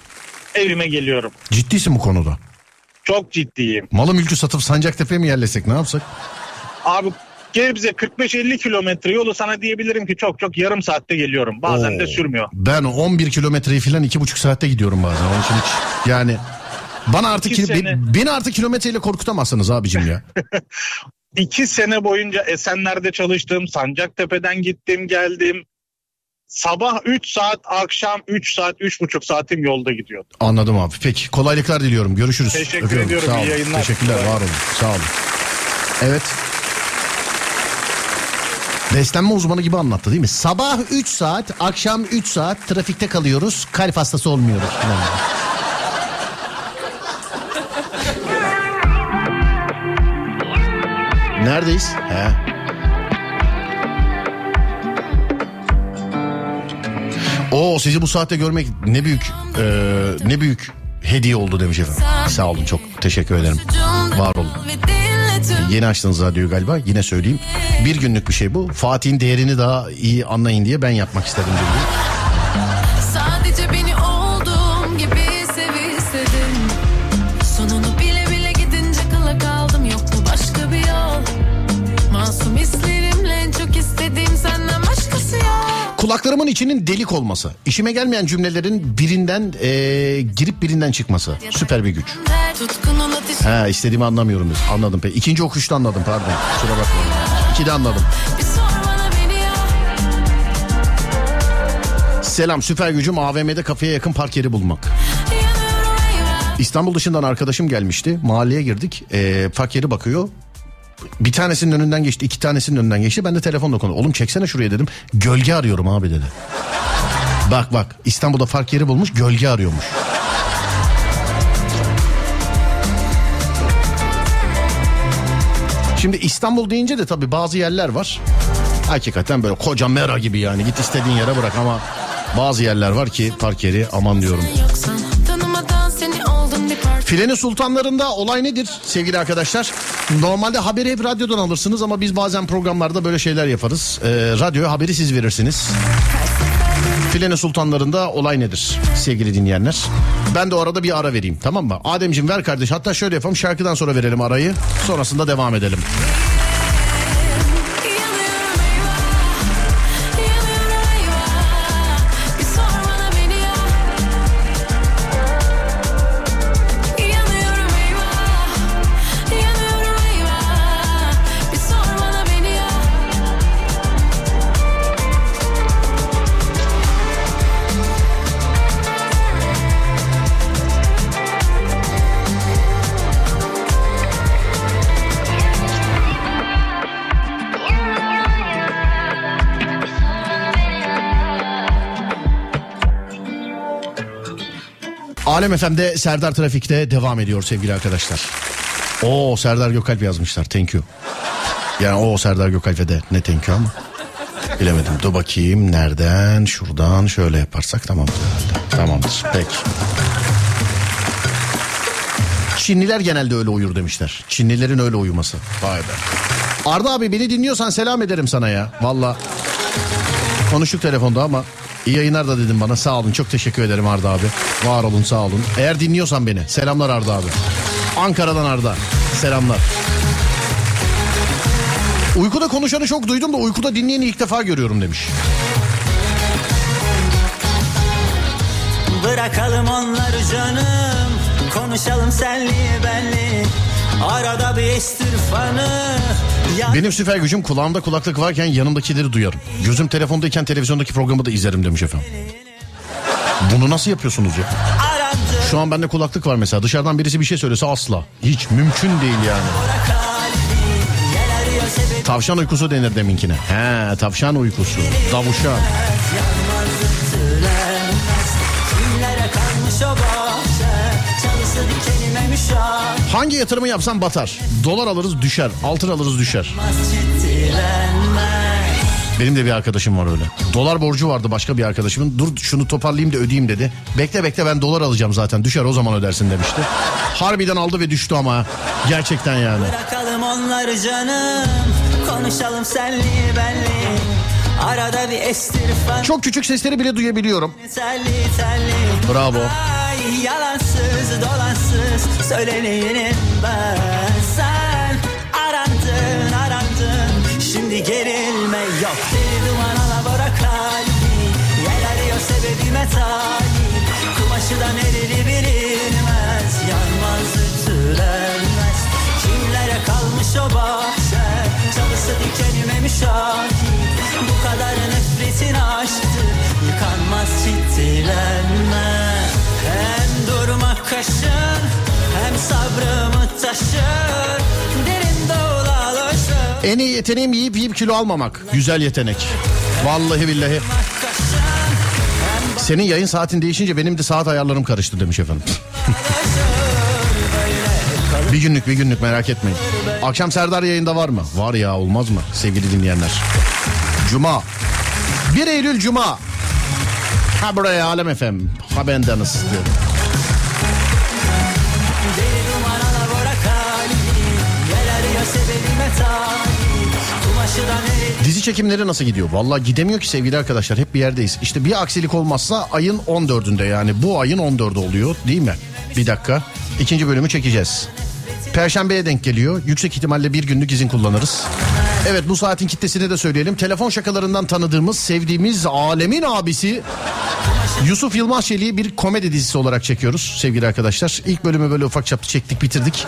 evime geliyorum. Ciddisin bu konuda. Çok ciddiyim. Malı mülkü satıp Sancaktepe'ye mi yerleşsek ne yapsak? Abi Gebze 45-50 kilometre yolu sana diyebilirim ki çok çok yarım saatte geliyorum. Bazen de Oo. sürmüyor. Ben 11 kilometreyi falan iki buçuk saatte gidiyorum bazen. Onun için hiç yani bana artık İki sene- beni artık kilometreyle korkutamazsınız abicim ya. [laughs] İki sene boyunca Esenler'de çalıştım. Sancaktepe'den gittim geldim. Sabah 3 saat, akşam 3 saat, 3,5 saatim yolda gidiyordu. Anladım abi. Peki kolaylıklar diliyorum. Görüşürüz. Teşekkür Öpüyorum. ediyorum. Sağ İyi olun. yayınlar. Teşekkürler. Var olun. Sağ olun. Evet. Beslenme uzmanı gibi anlattı değil mi? Sabah 3 saat, akşam 3 saat trafikte kalıyoruz. Kalp hastası olmuyoruz. falan. [laughs] Neredeyiz? He. Oo sizi bu saatte görmek ne büyük e, ne büyük hediye oldu demiş efendim. Sağ olun çok teşekkür ederim. Var olun. Yeni açtınız radyoyu galiba yine söyleyeyim. Bir günlük bir şey bu. Fatih'in değerini daha iyi anlayın diye ben yapmak istedim. Dedi. Sadece Kulaklarımın içinin delik olması. işime gelmeyen cümlelerin birinden e, girip birinden çıkması. Süper bir güç. Ha istediğimi anlamıyorum. biz. Anladım. Peki. İkinci okuşta anladım pardon. Kusura bakmayın. İkide anladım. Selam süper gücüm AVM'de kafeye yakın park yeri bulmak. İstanbul dışından arkadaşım gelmişti. Mahalleye girdik. Ee, park yeri bakıyor. Bir tanesinin önünden geçti, iki tanesinin önünden geçti. Ben de telefonla konuştum. Oğlum çeksene şuraya dedim. Gölge arıyorum abi dedi. Bak bak İstanbul'da park yeri bulmuş gölge arıyormuş. Şimdi İstanbul deyince de tabii bazı yerler var. Hakikaten böyle koca mera gibi yani git istediğin yere bırak ama bazı yerler var ki park yeri aman diyorum. Filenin sultanlarında olay nedir sevgili arkadaşlar? Normalde haberi hep radyodan alırsınız ama biz bazen programlarda böyle şeyler yaparız. Ee, radyoya haberi siz verirsiniz. Filenin sultanlarında olay nedir sevgili dinleyenler? Ben de o arada bir ara vereyim tamam mı? Ademciğim ver kardeş hatta şöyle yapalım şarkıdan sonra verelim arayı. Sonrasında devam edelim. Alem FM'de Serdar Trafik'te devam ediyor sevgili arkadaşlar. Oo Serdar Gökalp yazmışlar thank you. Yani o Serdar Gökalp'e de ne thank you ama. Bilemedim. Dur bakayım nereden şuradan şöyle yaparsak tamamdır herhalde. Tamamdır peki. Çinliler genelde öyle uyur demişler. Çinlilerin öyle uyuması. Vay be. Arda abi beni dinliyorsan selam ederim sana ya. Valla. Konuştuk telefonda ama iyi yayınlar da dedim bana. Sağ olun çok teşekkür ederim Arda abi. Var olun sağ olun. Eğer dinliyorsan beni selamlar Arda abi. Ankara'dan Arda. Selamlar. Uykuda konuşanı çok duydum da uykuda dinleyeni ilk defa görüyorum demiş. Bırakalım onları canım Konuşalım senli benli Arada bir estirfanı Ya Benim süper gücüm kulağımda kulaklık varken yanımdakileri duyarım. Gözüm telefondayken televizyondaki programı da izlerim demiş efendim. Bunu nasıl yapıyorsunuz ya? Şu an bende kulaklık var mesela. Dışarıdan birisi bir şey söylese asla. Hiç mümkün değil yani. Tavşan uykusu denir deminkine. He tavşan uykusu. Davuşan. yanmaz Hangi yatırımı yapsam batar. Dolar alırız düşer. Altın alırız düşer. Benim de bir arkadaşım var öyle. Dolar borcu vardı başka bir arkadaşımın. Dur şunu toparlayayım da ödeyeyim dedi. Bekle bekle ben dolar alacağım zaten. Düşer o zaman ödersin demişti. Harbiden aldı ve düştü ama. Gerçekten yani. Bırakalım onları canım Konuşalım senli benli Arada bir estirfan Çok küçük sesleri bile duyabiliyorum. Telli telli Bravo. Ay dolansız Söyleneyim ben. Sen arandın arandın. Şimdi gerilme yok. Deli duman alabora kalbi Yel arıyor sebebime talip. Kumaşıdan erili bilinmez. Yanmaz ütülenmez. Kimlere kalmış o bahçe Çalısı dikenime müşahit. Bu kadar nefretin aşktır Yıkanmaz çitilenmez. Hem durmak kaşın Hem sabrımı taşır Derin dolaşır En iyi yeteneğim yiyip yiyip kilo almamak. Güzel yetenek. Vallahi billahi. Senin yayın saatin değişince benim de saat ayarlarım karıştı demiş efendim. [laughs] bir günlük bir günlük merak etmeyin. Akşam Serdar yayında var mı? Var ya olmaz mı sevgili dinleyenler? Cuma. 1 Eylül Cuma. Ha buraya Alem efendim. Ha bendeniz diyorum. Dizi çekimleri nasıl gidiyor? Vallahi gidemiyor ki sevgili arkadaşlar. Hep bir yerdeyiz. İşte bir aksilik olmazsa ayın 14'ünde yani bu ayın 14'ü oluyor değil mi? Bir dakika. İkinci bölümü çekeceğiz. Perşembeye denk geliyor. Yüksek ihtimalle bir günlük izin kullanırız. Evet bu saatin kitlesini de söyleyelim. Telefon şakalarından tanıdığımız, sevdiğimiz alemin abisi Yusuf Yılmaz Çelik'i bir komedi dizisi olarak çekiyoruz sevgili arkadaşlar. İlk bölümü böyle ufak çaplı çektik bitirdik.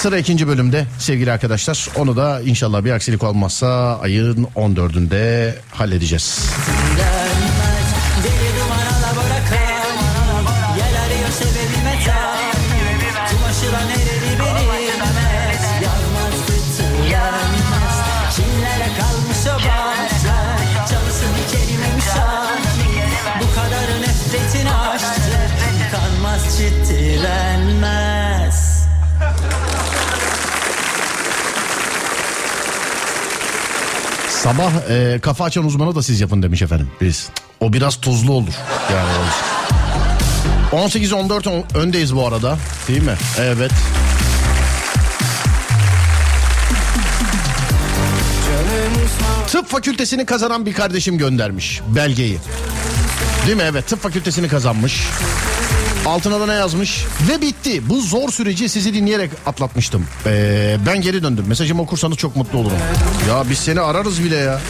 Sıra ikinci bölümde sevgili arkadaşlar. Onu da inşallah bir aksilik olmazsa ayın 14'ünde halledeceğiz. Deli Sabah e, kafa açan uzmanı da siz yapın demiş efendim. Biz. O biraz tuzlu olur. Yani o- 18-14 on- öndeyiz bu arada. Değil mi? Evet. Tıp fakültesini kazanan bir kardeşim göndermiş belgeyi. Değil mi? Evet tıp fakültesini kazanmış. Altına da ne yazmış? Ve bitti. Bu zor süreci sizi dinleyerek atlatmıştım. Ee, ben geri döndüm. Mesajımı okursanız çok mutlu olurum. Ya biz seni ararız bile ya.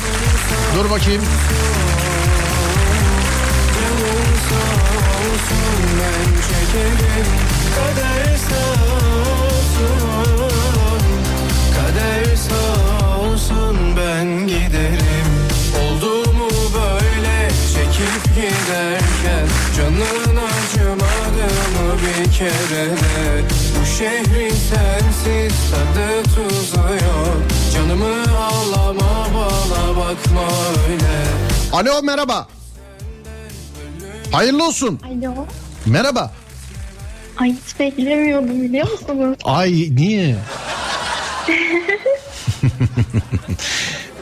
Dur bakayım. Giderken mı bir kere de Bu şehrin sensiz tadı tuzu yok Canımı ağlama bana bakma öyle Alo merhaba. Hayırlı olsun. Alo. Merhaba. Ay hiç beklemiyordum biliyor musunuz? Ay niye? [laughs]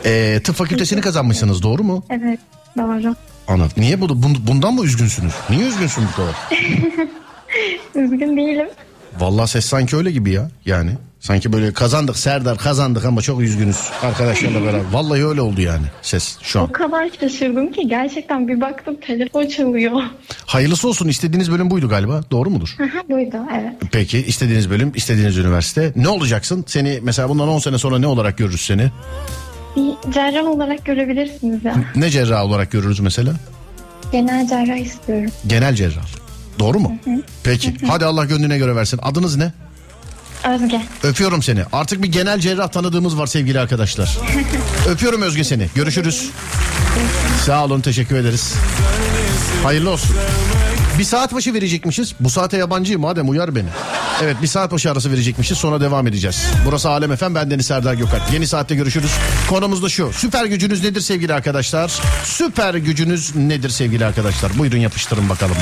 ee, tıp fakültesini kazanmışsınız doğru mu? Evet doğru. Anladım. Niye bu, bun- bundan mı üzgünsünüz? Niye üzgünsün bu kadar? [laughs] Üzgün değilim. Vallahi ses sanki öyle gibi ya. Yani sanki böyle kazandık Serdar kazandık ama çok üzgünüz arkadaşlarla beraber. Vallahi öyle oldu yani ses şu O an. kadar şaşırdım ki gerçekten bir baktım telefon çalıyor. Hayırlısı olsun istediğiniz bölüm buydu galiba doğru mudur? Aha buydu evet. Peki istediğiniz bölüm istediğiniz üniversite. Ne olacaksın? Seni mesela bundan 10 sene sonra ne olarak görürüz seni? Bir cerrah olarak görebilirsiniz ya. Ne cerrah olarak görürüz mesela? Genel cerrah istiyorum. Genel cerrah. Doğru mu? Peki. Hadi Allah gönlüne göre versin. Adınız ne? Özge. Öpüyorum seni. Artık bir genel cerrah tanıdığımız var sevgili arkadaşlar. [laughs] Öpüyorum Özge seni. Görüşürüz. Sağ olun teşekkür ederiz. Hayırlı olsun. Bir saat başı verecekmişiz. Bu saate yabancıyım madem uyar beni. Evet bir saat başı arası verecekmişiz sonra devam edeceğiz. Burası Alem Efem ben Deniz Serdar Gökalp. Yeni saatte görüşürüz. Konumuz da şu. Süper gücünüz nedir sevgili arkadaşlar? Süper gücünüz nedir sevgili arkadaşlar? Buyurun yapıştırın bakalım.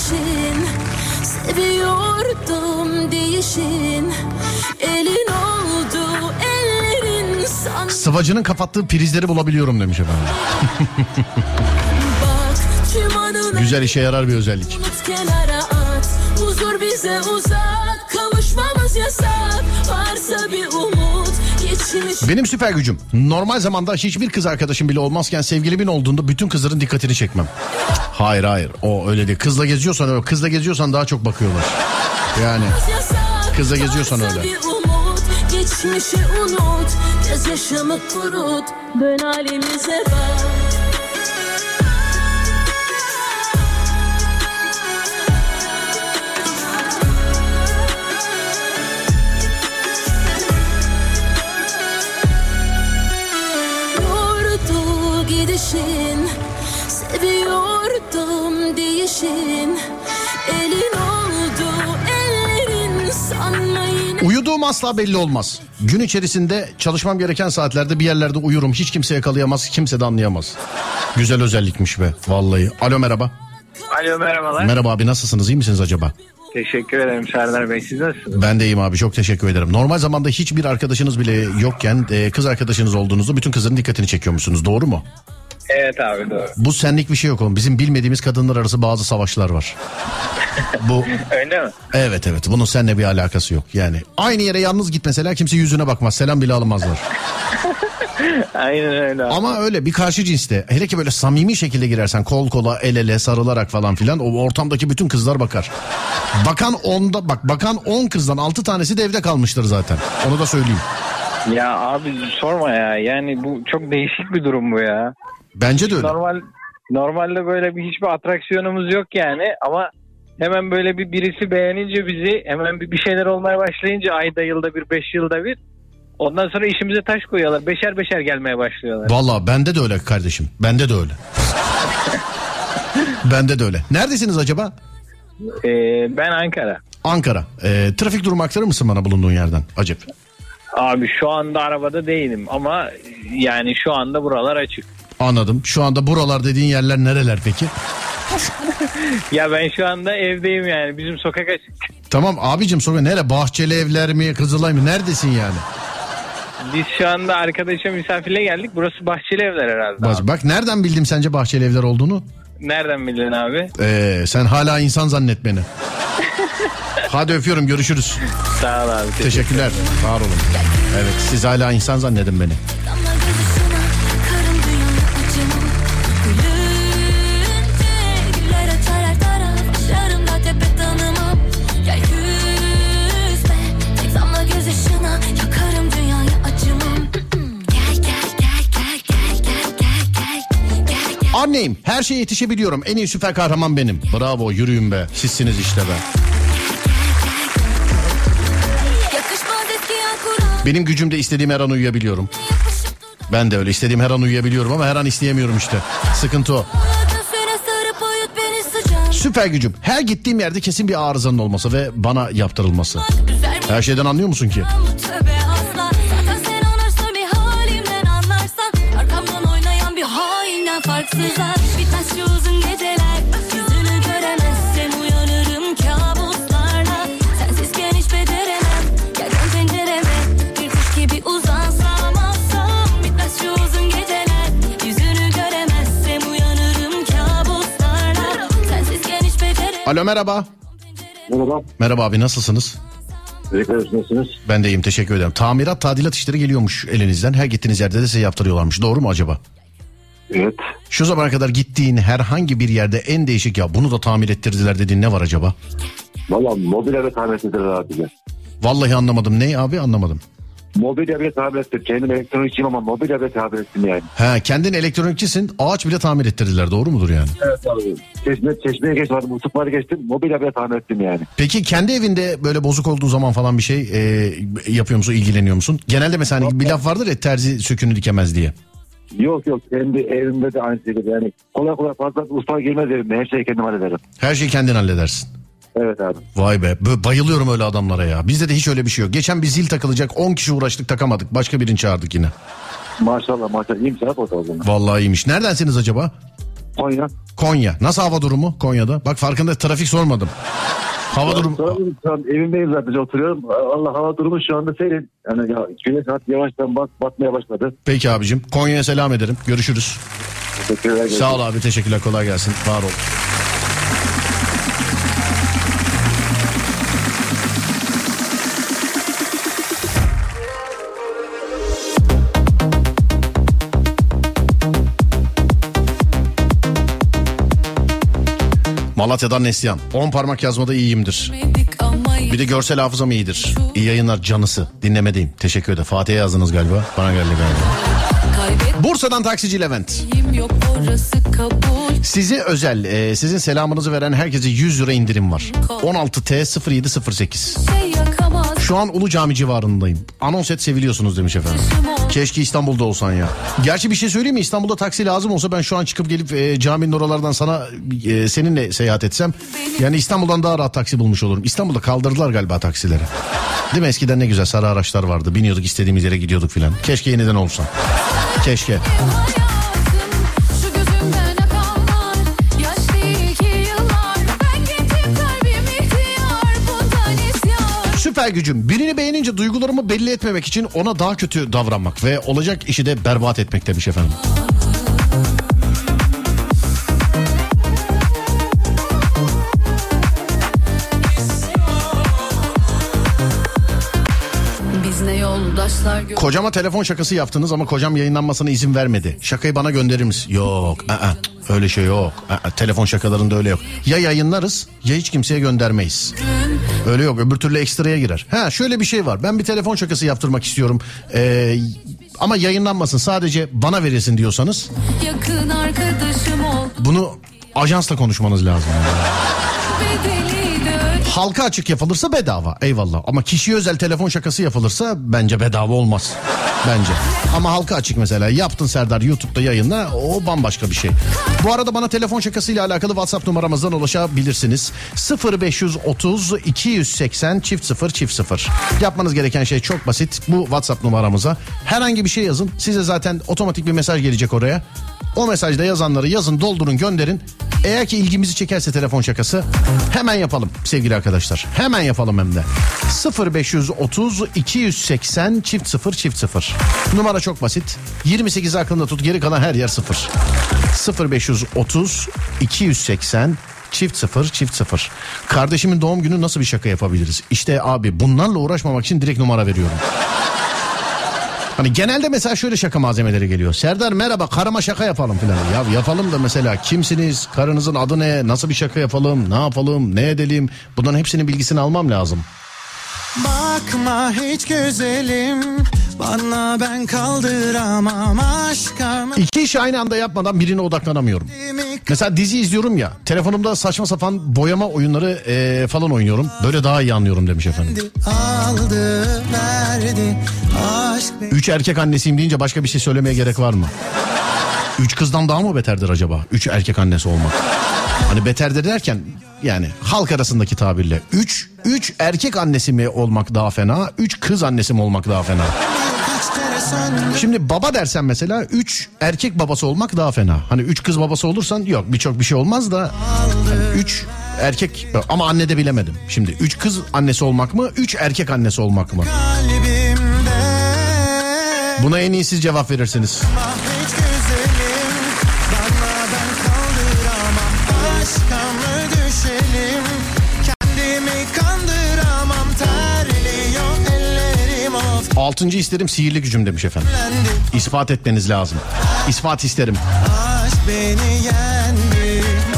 Gidişin Seviyordum değişin Elin oldu ellerin san Sıvacının kapattığı prizleri bulabiliyorum demiş efendim. Bak Güzel işe yarar bir özellik. at Huzur bize uzak Kavuşmamız yasak Varsa bir umut Benim süper gücüm. Normal zamanda hiçbir kız arkadaşım bile olmazken sevgilimin olduğunda bütün kızların dikkatini çekmem. Hayır hayır o öyle değil. Kızla geziyorsan öyle. Kızla geziyorsan daha çok bakıyorlar. Yani Kızla geziyorsan öyle. Geçmişi unut Gözyaşımı kurut Dön halimize bak Yordu gidişin Değişin Elin oldu ellerin sanma yine uyuduğum asla belli olmaz. Gün içerisinde çalışmam gereken saatlerde bir yerlerde uyurum. Hiç kimse yakalayamaz, kimse de anlayamaz. Güzel özellikmiş be vallahi. Alo merhaba. Alo merhabalar. Merhaba abi nasılsınız? iyi misiniz acaba? Teşekkür ederim Serdar Bey. Siz nasılsınız? Ben de iyiyim abi çok teşekkür ederim. Normal zamanda hiçbir arkadaşınız bile yokken e, kız arkadaşınız olduğunuzda bütün kızların dikkatini çekiyormuşsunuz. Doğru mu? Evet abi doğru. Bu senlik bir şey yok oğlum. Bizim bilmediğimiz kadınlar arası bazı savaşlar var. Bu [laughs] Öyle mi? evet evet bunun seninle bir alakası yok. Yani aynı yere yalnız git mesela kimse yüzüne bakmaz. Selam bile almazlar. [laughs] Aynen öyle abi. Ama öyle bir karşı cinste hele ki böyle samimi şekilde girersen kol kola el ele sarılarak falan filan o ortamdaki bütün kızlar bakar. Bakan onda bak bakan 10 kızdan 6 tanesi de evde kalmıştır zaten. Onu da söyleyeyim. Ya abi sorma ya. Yani bu çok değişik bir durum bu ya. Bence de öyle. Normal normalde böyle bir hiçbir atraksiyonumuz yok yani ama hemen böyle bir birisi beğenince bizi hemen bir, bir şeyler olmaya başlayınca ayda yılda bir beş yılda bir ondan sonra işimize taş koyuyorlar. Beşer beşer gelmeye başlıyorlar. Valla bende de öyle kardeşim. Bende de öyle. [laughs] bende de öyle. Neredesiniz acaba? Ee, ben Ankara. Ankara. Ee, trafik durumu aktarır mısın bana bulunduğun yerden? Acep. Abi şu anda arabada değilim ama yani şu anda buralar açık. Anladım. Şu anda buralar dediğin yerler nereler peki? [laughs] Ya ben şu anda evdeyim yani bizim sokak açık. Tamam abicim sonra nere? Bahçeli evler mi? Kızılay mı? Neredesin yani? Biz şu anda arkadaşa misafirle geldik. Burası Bahçeli Evler herhalde. Bak, abi. bak nereden bildim sence Bahçeli evler olduğunu? Nereden bildin abi? Ee, sen hala insan zannet beni. [laughs] Hadi öpüyorum görüşürüz. Sağ ol abi. Teşekkürler. Var olun. Evet siz hala insan zannedin beni. Anneyim her şeye yetişebiliyorum. En iyi süper kahraman benim. Bravo yürüyün be. Sizsiniz işte be. Benim gücümde istediğim her an uyuyabiliyorum. Ben de öyle istediğim her an uyuyabiliyorum ama her an isteyemiyorum işte. Sıkıntı o. Süper gücüm. Her gittiğim yerde kesin bir arızanın olması ve bana yaptırılması. Her şeyden anlıyor musun ki? Farksızlar Bitmez şu uzun geceler Yüzünü göremezsem uyanırım kabuslarla Sensizken hiç beceremem Gel dön pencereme Bir kuş gibi uzansam alsam Bitmez şu uzun geceler Yüzünü göremezsem uyanırım kabuslarla Sensizken hiç beceremem Alo merhaba. Merhaba. Merhaba abi nasılsınız? Teşekkür ederiz. Nasılsınız? Ben de iyiyim teşekkür ederim. Tamirat tadilat işleri geliyormuş elinizden. Her gittiğiniz yerde de size yaptırıyorlarmış. Doğru mu acaba? Evet. Şu zamana kadar gittiğin herhangi bir yerde en değişik ya bunu da tamir ettirdiler dediğin ne var acaba? Valla mobilya ve tamir ettiler abi. Vallahi anlamadım. Ne abi anlamadım. Mobilya bile tamir ettim. Kendim elektronikçiyim ama mobilya bile tamir ettim yani. Ha kendin elektronikçisin ağaç bile tamir ettirdiler doğru mudur yani? Evet abi. Çeşme, çeşmeye geçmedim. Muslukları geçtim. Mobilya bile tamir ettim yani. Peki kendi evinde böyle bozuk olduğu zaman falan bir şey e, yapıyor musun ilgileniyor musun? Genelde mesela hani bir laf vardır ya terzi sökünü dikemez diye. Yok yok kendi evimde de aynı şekilde yani kolay kolay fazla usta girmez evimde her şeyi kendim hallederim. Her şeyi kendin halledersin. Evet abi. Vay be bayılıyorum öyle adamlara ya. Bizde de hiç öyle bir şey yok. Geçen bir zil takılacak 10 kişi uğraştık takamadık. Başka birini çağırdık yine. Maşallah maşallah iyiyim sana o zaman. Vallahi iyiymiş. Neredensiniz acaba? Konya. Konya. Nasıl hava durumu Konya'da? Bak farkında trafik sormadım. Hava durumu... Şu an, evimdeyim zaten oturuyorum. Allah hava durumu şu anda serin. Yani ya, güneş saat yavaştan bat, batmaya başladı. Peki abicim. Konya'ya selam ederim. Görüşürüz. Teşekkürler. Sağ ol abi teşekkürler kolay gelsin. Var ol. Malatya'dan Neslihan. 10 parmak yazmada iyiyimdir. Bir de görsel hafızam iyidir. İyi yayınlar canısı. Dinlemedeyim. Teşekkür ederim. Fatih'e yazdınız galiba. Bana geldi galiba. Bursa'dan taksici Levent. Size özel, e, sizin selamınızı veren herkese 100 lira indirim var. 16T 0708. Şu an Ulu Cami civarındayım. Anons et seviliyorsunuz demiş efendim. Keşke İstanbul'da olsan ya. Gerçi bir şey söyleyeyim mi? İstanbul'da taksi lazım olsa ben şu an çıkıp gelip e, caminin oralardan sana e, seninle seyahat etsem. Yani İstanbul'dan daha rahat taksi bulmuş olurum. İstanbul'da kaldırdılar galiba taksileri. Değil mi? Eskiden ne güzel sarı araçlar vardı. Biniyorduk istediğimiz yere gidiyorduk filan. Keşke yeniden olsa. Keşke. Süper gücüm. Birini beğenince duygularımı belli etmemek için ona daha kötü davranmak ve olacak işi de berbat etmek demiş efendim. Kocama telefon şakası yaptınız ama kocam yayınlanmasına izin vermedi. Şakayı bana gönderir misin? Yok. aa, öyle şey yok. Aa, telefon şakalarında öyle yok. Ya yayınlarız ya hiç kimseye göndermeyiz. Öyle yok. Öbür türlü ekstraya girer. Ha şöyle bir şey var. Ben bir telefon şakası yaptırmak istiyorum. Ee, ama yayınlanmasın. Sadece bana verilsin diyorsanız Yakın arkadaşım oldu bunu ajansla konuşmanız lazım. Öde- Halka açık yapılırsa bedava eyvallah ama kişiye özel telefon şakası yapılırsa bence bedava olmaz. Bence. Ama halka açık mesela yaptın Serdar YouTube'da yayınla o bambaşka bir şey. Bu arada bana telefon şakasıyla alakalı WhatsApp numaramızdan ulaşabilirsiniz. 0530 280 çift 0 çift 0. Yapmanız gereken şey çok basit. Bu WhatsApp numaramıza herhangi bir şey yazın. Size zaten otomatik bir mesaj gelecek oraya. O mesajda yazanları yazın doldurun gönderin. Eğer ki ilgimizi çekerse telefon şakası hemen yapalım sevgili arkadaşlar. Hemen yapalım hem de. 0530 280 çift 0 çift 0. Numara çok basit. 28 aklında tut geri kalan her yer 0. 0530 280 çift 0 çift 0. Kardeşimin doğum günü nasıl bir şaka yapabiliriz? İşte abi bunlarla uğraşmamak için direkt numara veriyorum. Hani genelde mesela şöyle şaka malzemeleri geliyor. Serdar merhaba karıma şaka yapalım filan. Ya yapalım da mesela kimsiniz? Karınızın adı ne? Nasıl bir şaka yapalım? Ne yapalım? Ne edelim? Bunların hepsinin bilgisini almam lazım. Bakma hiç güzelim Bana ben kaldıramam aşka mı İki işi aynı anda yapmadan birine odaklanamıyorum. Mesela dizi izliyorum ya. Telefonumda saçma sapan boyama oyunları eee, falan oynuyorum. Böyle daha iyi anlıyorum demiş efendim. aldı verdi aşk Üç erkek annesiyim deyince başka bir şey söylemeye gerek var mı? Üç kızdan daha mı beterdir acaba? Üç erkek annesi olmak. Hani beterdir derken yani halk arasındaki tabirle. Üç, üç erkek annesi mi olmak daha fena? Üç kız annesi mi olmak daha fena? Şimdi baba dersen mesela üç erkek babası olmak daha fena. Hani üç kız babası olursan yok birçok bir şey olmaz da hani üç erkek ama anne de bilemedim. Şimdi üç kız annesi olmak mı üç erkek annesi olmak mı? Buna en iyi siz cevap verirsiniz. Altıncı isterim sihirli gücüm demiş efendim. İspat etmeniz lazım. İspat isterim.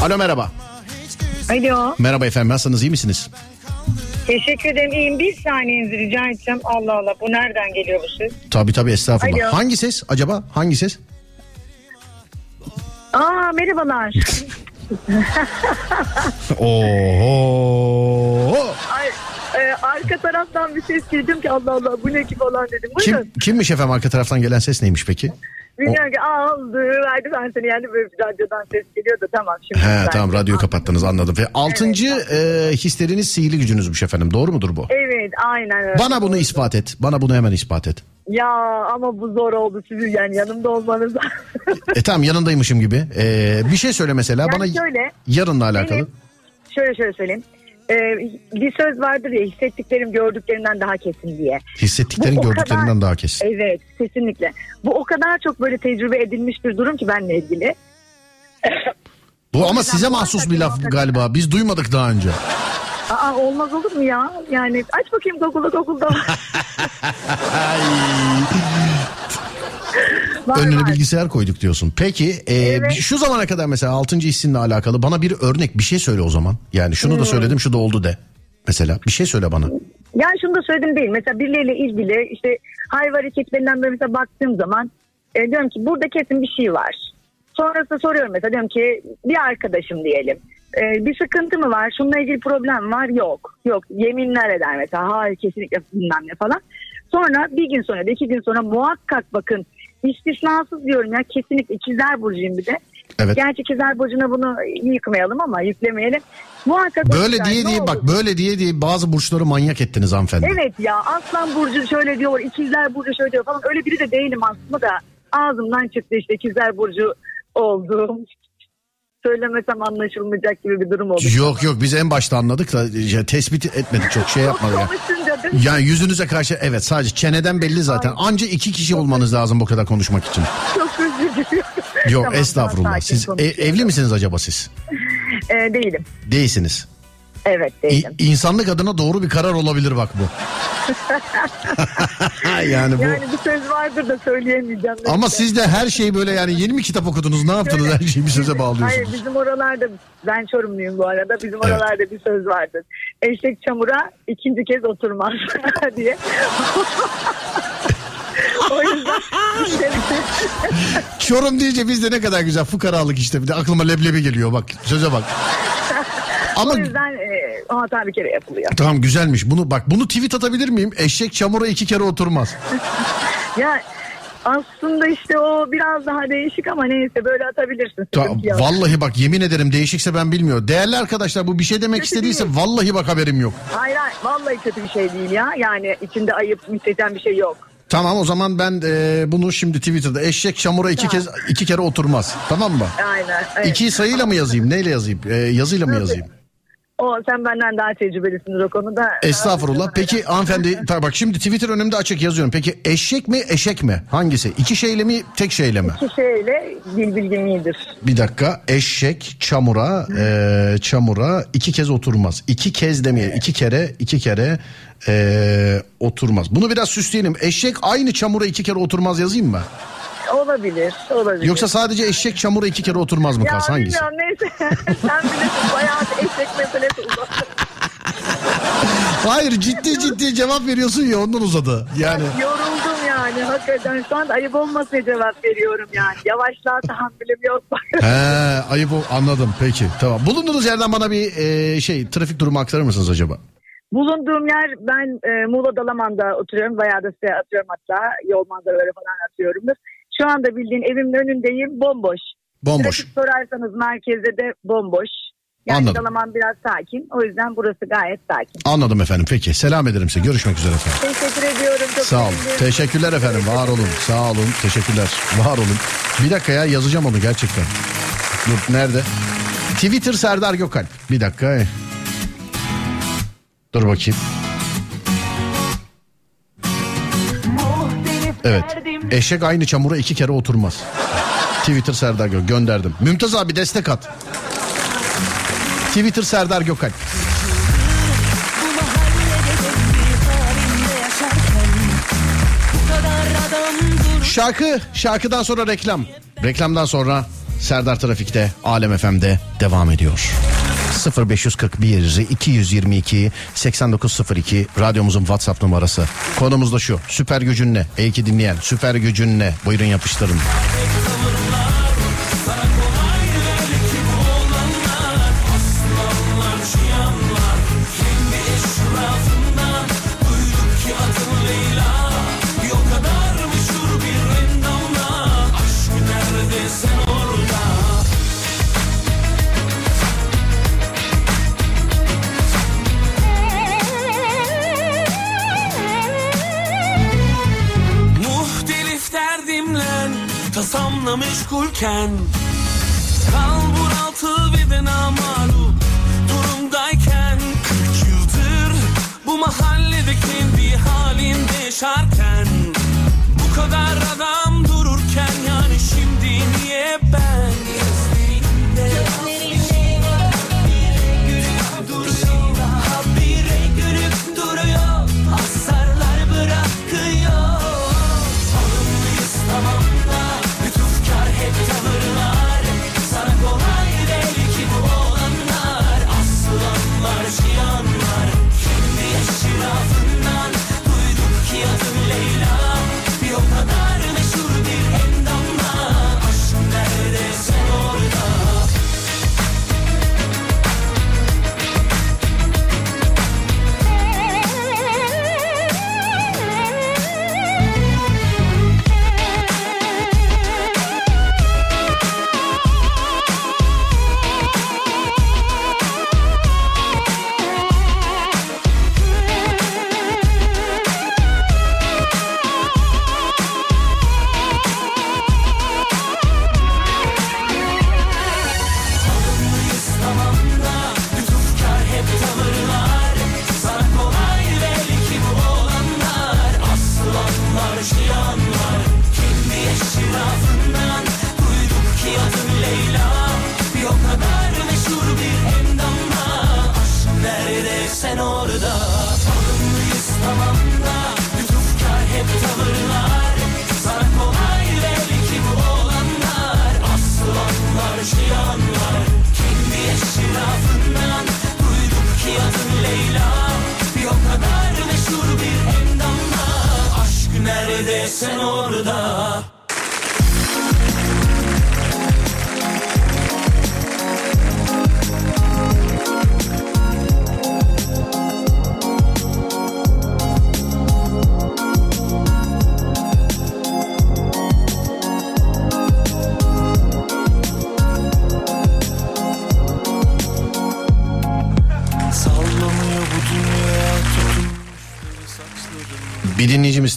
Alo merhaba. Alo. Merhaba efendim nasılsınız iyi misiniz? Teşekkür ederim. İyiyim. Bir saniyenizi rica edeceğim. Allah Allah bu nereden geliyor bu ses? Tabii tabii estağfurullah. Alo. Hangi ses acaba? Hangi ses? Aa merhabalar. [laughs] Oho. Ay, e, arka taraftan bir ses duydum ki Allah Allah bu ne ki falan dedim. Kim Buyurun. kimmiş efendim arka taraftan gelen ses neymiş peki? Bilmiyorum ki aldı verdi ben seni yani böyle bir radyodan ses geliyor da tamam şimdi. He tamam radyoyu kapattınız anladım. Ve altıncı e, hisleriniz sihirli gücünüzmüş efendim doğru mudur bu? Evet aynen öyle. Bana bunu ispat et. Bana bunu hemen ispat et. Ya ama bu zor oldu sizin yani yanımda olmanız. E tamam yanındaymışım gibi. E, bir şey söyle mesela Yani bana şöyle, yarınla alakalı. benim- şöyle şöyle söyleyeyim. Ee, bir söz vardır ya hissettiklerim gördüklerimden daha kesin diye. Hissettiklerin Bu o gördüklerinden kadar- daha kesin. Evet kesinlikle. Bu o kadar çok böyle tecrübe edilmiş bir durum ki benle ilgili. Bu ama size mahsus bir laf galiba. Biz duymadık daha önce. Aa olmaz olur mu ya? Yani aç bakayım Google'da Google'da. [laughs] [laughs] Önüne var. bilgisayar koyduk diyorsun. Peki e, Evet. şu zamana kadar mesela 6. hissinle alakalı bana bir örnek bir şey söyle o zaman. Yani şunu da Hmm. söyledim şu da oldu de. Mesela bir şey söyle bana. Yani şunu da söyledim değil. Mesela birileriyle ilgili işte hayvan hareketlerinden böyle mesela baktığım zaman e, diyorum ki burada kesin bir şey var. Sonrasında soruyorum mesela diyorum ki bir arkadaşım diyelim. E, bir sıkıntı mı var? Şununla ilgili problem var? Yok. Yok. Yeminler eder mesela. Hayır kesinlikle bilmem ne falan. Sonra bir gün sonra da iki gün sonra muhakkak bakın istisnasız diyorum ya kesinlikle ikizler burcuyum bir de. Evet. Gerçi ikizler burcuna bunu yıkmayalım ama yüklemeyelim. Muhakkak Böyle diye diye olur? bak böyle diye diye bazı burçları manyak ettiniz hanımefendi. Evet ya Aslan Burcu şöyle diyor, ikizler Burcu şöyle diyor falan. Öyle biri de değilim aslında da ağzımdan çıktı işte ikizler Burcu olduğum. Söylemesem anlaşılmayacak gibi bir durum oldu. Yok yok biz en başta anladık da tespit etmedik çok şey yapmadık. Yani. Mi? Yani yüzünüze karşı evet sadece çeneden belli zaten. Anca iki kişi olmanız lazım bu kadar konuşmak için. Çok özür diliyorum. Yok Tamam, estağfurullah. Siz e- evli misiniz acaba siz? Ee, [laughs] değilim. Değilsiniz. Evet İ- değilim. insanlık adına doğru bir karar olabilir bak bu. [laughs] [laughs] yani bu. Yani bir söz vardır da söyleyemeyeceğim. Ama siz de her şeyi böyle yani yeni mi kitap okudunuz ne yaptınız her şeyi bir söze Hayır bağlıyorsunuz. bizim oralarda ben Çorumluyum bu arada bizim oralarda bir söz vardır. Eşek çamura ikinci kez oturmaz [laughs] diye. o yüzden Çorum deyince bizde ne kadar güzel fukaralık işte bir de aklıma leblebi geliyor bak söze bak. Ama o yüzden e, o hata bir kere yapılıyor. tamam güzelmiş bunu bak bunu tweet atabilir miyim? Eşek çamura iki kere oturmaz. [laughs] Ya aslında işte o biraz daha değişik ama neyse böyle atabilirsin. Ta- vallahi bak yemin ederim değişikse ben bilmiyorum. Değerli arkadaşlar bu bir şey demek istediyse vallahi bak haberim yok. Hayır hayır vallahi kötü bir şey değil ya. Yani içinde ayıp müsteten bir şey yok. Tamam o zaman ben e, bunu şimdi Twitter'da eşek çamura iki kez iki kere oturmaz. Tamam mı? Aynen. Evet. İkiyi sayıyla mı yazayım? Neyle yazayım? E, yazıyla mı yazayım? O sen benden daha tecrübelisindir o konuda. Estağfurullah. Peki hanımefendi bak şimdi Twitter önümde açık yazıyorum. Peki eşek mi eşek mi? Hangisi? İki şeyle mi tek şeyle mi? İki şeyle dil bilgim iyidir. Bir dakika eşek çamura e, çamura iki kez oturmaz. İki kez demeyelim. iki kere iki kere e, oturmaz. Bunu biraz süsleyelim. Eşek aynı çamura iki kere oturmaz yazayım mı? Olabilir. Olabilir. Yoksa sadece eşek çamura iki kere oturmaz mı ya hangisi? bilmiyorum neyse. [laughs] sen bilirsin bayağı eşek meselesi uzattı. [laughs] Hayır ciddi ciddi cevap veriyorsun ya ondan uzadı. Yani Yoruldum yani hakikaten şu anda ayıp olmasın cevap veriyorum yani. Yavaşlığa tahammülüm yok. [laughs] he ayıp anladım peki tamam. Bulunduğunuz yerden bana bir e, şey trafik durumu aktarır mısınız acaba? Bulunduğum yer ben e, Muğla Dalaman'da oturuyorum. Bayağı da size atıyorum hatta. Yol manzaraları falan atıyorumdur. Şu anda bildiğin evimin önündeyim bomboş. Bomboş. Trafik sorarsanız merkezde de bomboş. Yani Anladım. Dalaman biraz sakin. O yüzden burası gayet sakin. Anladım efendim peki selam ederim size görüşmek üzere efendim. Teşekkür ediyorum. Çok Sağ olun. sevindim. Teşekkürler efendim. Var olun. Sağ olun. Teşekkürler. Var olun. Bir dakika ya yazacağım onu gerçekten. Dur nerede? Twitter Serdar Gökalp. Bir dakika. Dur bakayım. Evet. Eşek aynı çamura iki kere oturmaz. Twitter Serdar Gök gönderdim. Mümtaz abi destek at. Twitter Serdar Gökalp. Şarkı, şarkıdan sonra reklam. Reklamdan sonra Serdar Trafik'te, Alem FM'de devam ediyor. 0541 222 8902 radyomuzun WhatsApp numarası. Konumuz da şu. Süper gücün ne? Ey ki dinleyen süper gücün ne? Buyurun yapıştırın. Meşgulken. Kal bunaltı ve de namalup durumdayken. 40 yıldır bu mahallede kendi halinde yaşarken. Bu kadar adam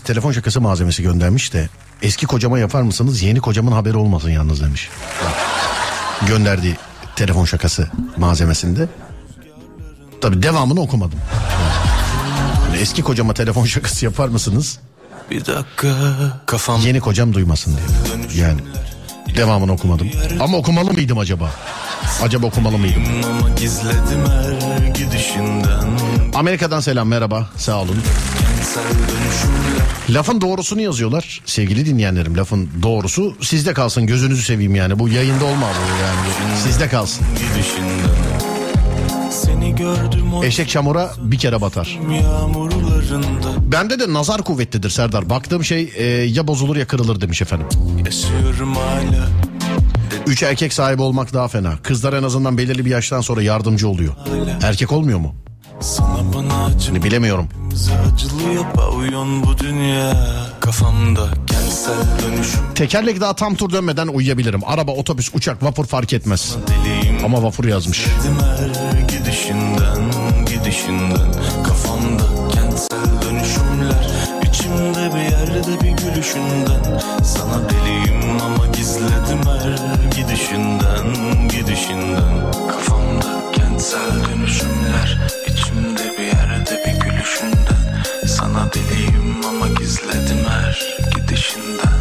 telefon şakası malzemesi göndermiş de eski kocama yapar mısınız yeni kocamın haberi olmasın yalnız demiş. Gönderdiği telefon şakası malzemesinde. Tabi devamını okumadım. Yani eski kocama telefon şakası yapar mısınız? Bir dakika kafam Yeni kocam duymasın diye. Yani devamını okumadım. Ama okumalı mıydım acaba? Acaba okumalı mıydım? Amerika'dan selam merhaba sağ olun. Lafın doğrusunu yazıyorlar sevgili dinleyenlerim. Lafın doğrusu sizde kalsın gözünüzü seveyim yani. Bu yayında olma bu yani. Sizde kalsın. Eşek çamura bir kere batar. Bende de nazar kuvvetlidir Serdar. Baktığım şey e, ya bozulur ya kırılır demiş efendim. Üç erkek sahibi olmak daha fena. Kızlar en azından belirli bir yaştan sonra yardımcı oluyor. Erkek olmuyor mu? Hani bilemiyorum. Acılıyor pavyon bu dünya Kafamda kentsel dönüşüm Tekerlek daha tam tur dönmeden uyuyabilirim. Araba, otobüs, uçak, vapur fark etmez. Ama vapur yazmış. Gidişinden gidişinden Kafamda kentsel dönüşümler İçimde bir yerde bir gülüşünden Sana deliyim ama gizledim her gidişinden gidişinden Kafamda kentsel dönüşümler İçimde bir yerde bir gülüşünden Sana deliyim ama gizledim her Gidişinden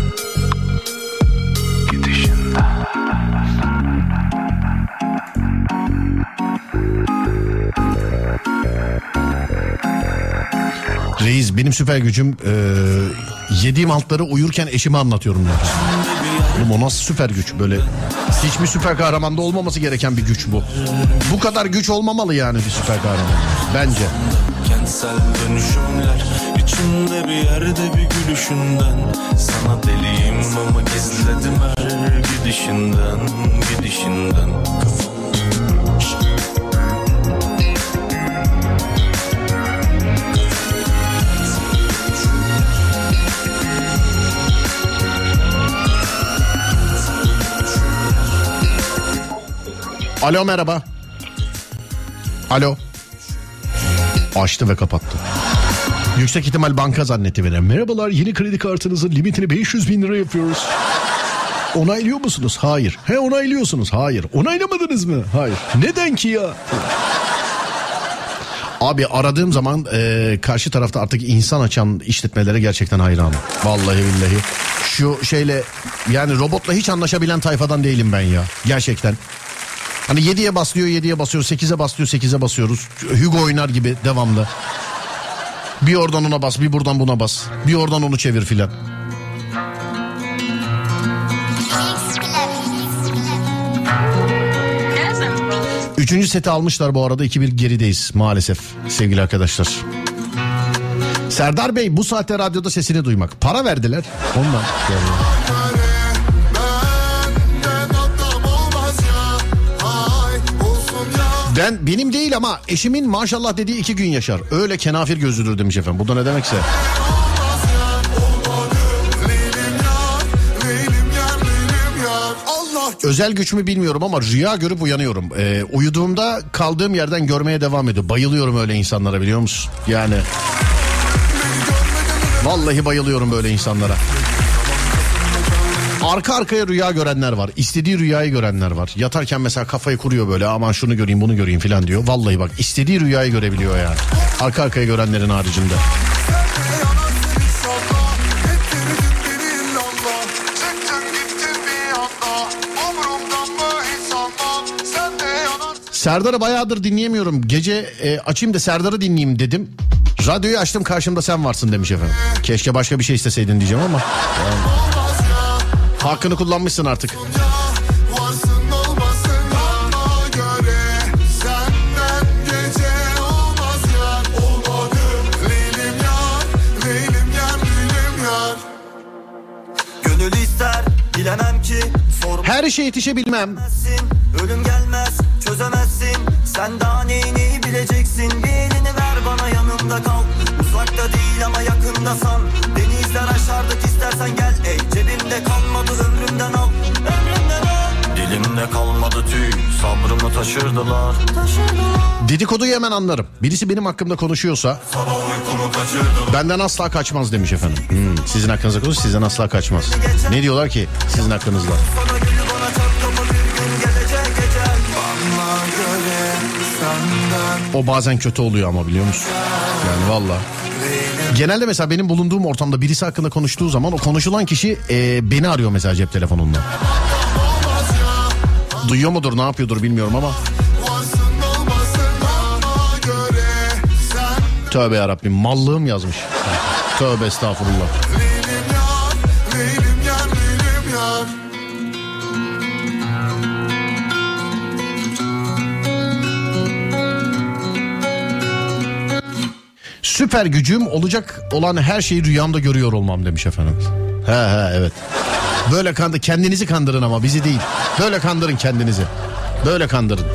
Reis benim süper gücüm e, yediğim altları uyurken eşime anlatıyorum. diyor. Oğlum o nasıl süper güç böyle hiçbir süper kahramanda olmaması gereken bir güç bu. Bu kadar güç olmamalı yani bir süper kahraman. Bence. Kentsel dönüşümler içimde bir yerde bir gülüşünden Sana deliyim ama gizledim her gidişinden Gidişinden Alo merhaba. Alo. Açtı ve kapattı. Yüksek ihtimal banka zannetti beni. Merhabalar yeni kredi kartınızın limitini 500 bin lira yapıyoruz. Onaylıyor musunuz? Hayır. He onaylıyorsunuz? Hayır. Onaylamadınız mı? Hayır. Neden ki ya? Abi aradığım zaman e, karşı tarafta artık insan açan işletmelere gerçekten hayranım. Vallahi billahi. Şu şeyle yani robotla hiç anlaşabilen tayfadan değilim ben ya. Gerçekten. Hani 7'ye basıyor 7'ye basıyor 8'e basıyor 8'e basıyoruz. Hugo oynar gibi devamlı. Bir oradan ona bas bir buradan buna bas. Bir oradan onu çevir filan. Üçüncü seti almışlar bu arada 2-1 gerideyiz maalesef sevgili arkadaşlar. Serdar Bey bu saatte radyoda sesini duymak. Para verdiler ondan. Ben benim değil ama eşimin maşallah dediği iki gün yaşar. Öyle kenafir gözlüdür demiş efendim. Bu da ne demekse. Özel güç bilmiyorum ama rüya görüp uyanıyorum. Ee, uyuduğumda kaldığım yerden görmeye devam ediyor. Bayılıyorum öyle insanlara biliyor musun? Yani. Vallahi bayılıyorum böyle insanlara. Arka arkaya rüya görenler var. İstediği rüyayı görenler var. Yatarken mesela kafayı kuruyor böyle aman şunu göreyim bunu göreyim falan diyor. Vallahi bak istediği rüyayı görebiliyor yani. Arka arkaya görenlerin haricinde. Serdar'ı bayağıdır dinleyemiyorum. Gece e, açayım da Serdar'ı dinleyeyim dedim. Radyoyu açtım karşımda sen varsın demiş efendim. Keşke başka bir şey isteseydin diyeceğim ama. Yani. Hakkını kullanmışsın artık. Her işe yetişebilmem. Ölüm gelmez çözemezsin Sen daha neyini bileceksin Bir elini ver bana yanımda kal Uzakta değil ama Denizler sabrımı taşırdılar Dedikoduyu hemen anlarım. Birisi benim hakkımda konuşuyorsa benden asla kaçmaz demiş efendim. Hmm, sizin hakkınızda konuş sizden asla kaçmaz. Ne diyorlar ki sizin hakkınızda? O bazen kötü oluyor ama biliyor musun? Yani valla. Genelde mesela benim bulunduğum ortamda birisi hakkında konuştuğu zaman o konuşulan kişi e, beni arıyor mesela cep telefonundan. Duyuyor mudur ne yapıyordur bilmiyorum ama. Tövbe yarabbim mallığım yazmış. Tövbe estağfurullah. Süper gücüm olacak olan her şeyi rüyamda görüyor olmam demiş efendim. He he evet. Böyle kandı kendinizi kandırın ama bizi değil. Böyle kandırın kendinizi. Böyle kandırın.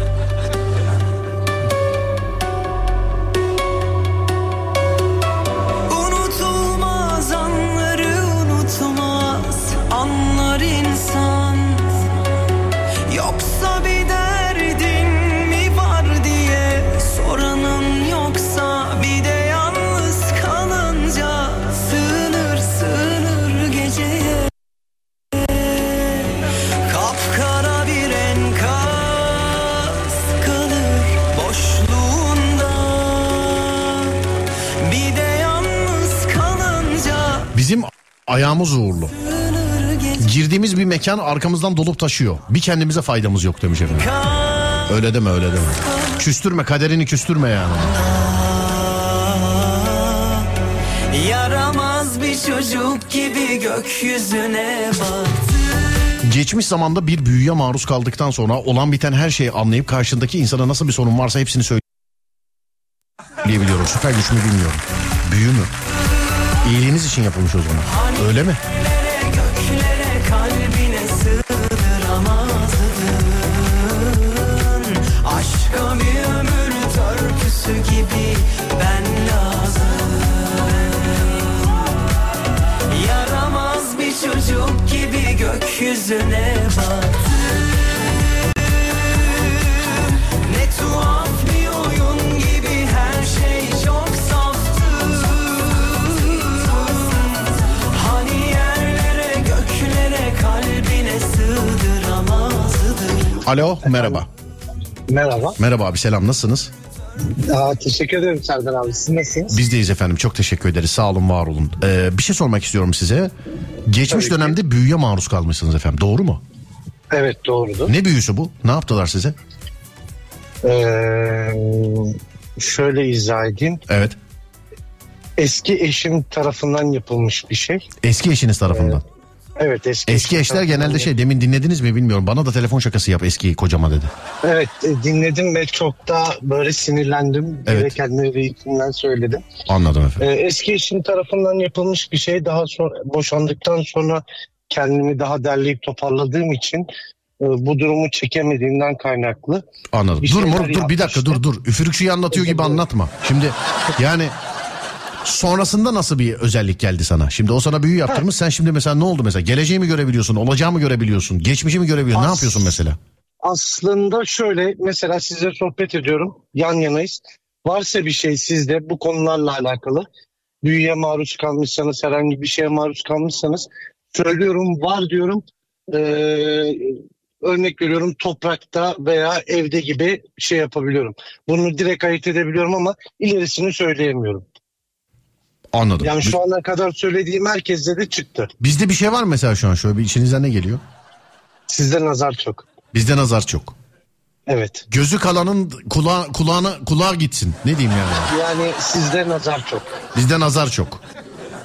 Mekan arkamızdan dolup taşıyor. Bir kendimize faydamız yok demiş efendim. Öyle deme öyle deme. Küstürme kaderini küstürme yani. Yaramaz bir çocuk gibi gökyüzüne baktı Geçmiş zamanda bir büyüye maruz kaldıktan sonra olan biten her şeyi anlayıp karşındaki insana nasıl bir sorun varsa hepsini söyleyebiliyorum. Süper güç mü bilmiyorum. Büyü mü? İyiliğiniz için yapılmış o zaman. Öyle mi? Sığdıramazdın Aşka bir ömür törpüsü gibi ben lazım. Yaramaz bir çocuk gibi gökyüzüne baktım. Ne tuhaf Alo merhaba. Merhaba. Merhaba abi selam nasılsınız? Aa, teşekkür ederim Serdar abi. Siz nasılsınız? Bizdeyiz efendim çok teşekkür ederiz sağ olun var olun. Ee, bir şey sormak istiyorum size. Geçmiş dönemde büyüye maruz kalmışsınız efendim doğru mu? Evet doğrudur. Ne büyüsü bu? Ne yaptılar size? Ee, şöyle izah edeyim. Evet. Eski eşim tarafından yapılmış bir şey. Eski eşiniz tarafından. Evet eski. Eski eşler genelde şey demin dinlediniz mi bilmiyorum. Bana da telefon şakası yap eski kocama dedi. Evet e, dinledim ve çok da böyle sinirlendim. Evet. Gerekenleri de içimden söyledim. Anladım efendim. Ee, eski eşim tarafından yapılmış bir şey. Daha sonra boşandıktan sonra kendimi daha derleyip toparladığım için e, bu durumu çekemediğimden kaynaklı. Anladım. bir dur şeyler mor dur bir dakika dur dur. Üfürükçüyü anlatıyor gibi anlatma. Şimdi yani sonrasında nasıl bir özellik geldi sana? Şimdi o sana büyü yaptırmış. Sen şimdi mesela ne oldu mesela? Geleceği mi görebiliyorsun? Olacağı mı görebiliyorsun? Geçmişi mi görebiliyorsun? Ne yapıyorsun mesela? Aslında şöyle mesela sizle sohbet ediyorum yan yanayız. Varsa bir şey sizde bu konularla alakalı büyüye maruz kalmışsanız herhangi bir şeye maruz kalmışsanız söylüyorum var diyorum Ee, örnek veriyorum toprakta veya evde gibi şey yapabiliyorum. Bunu direkt ayırt edebiliyorum ama ilerisini söyleyemiyorum. Anladım. Yani şu ana kadar söylediğim herkeste de çıktı. Bizde bir şey var mı mesela şu an şöyle bir içinizden ne geliyor? Sizde nazar çok. Bizde nazar çok. Evet. Gözü kalanın kulağı, kulağına kulağa gitsin. Ne diyeyim yani? Yani sizde nazar çok. Bizde nazar çok.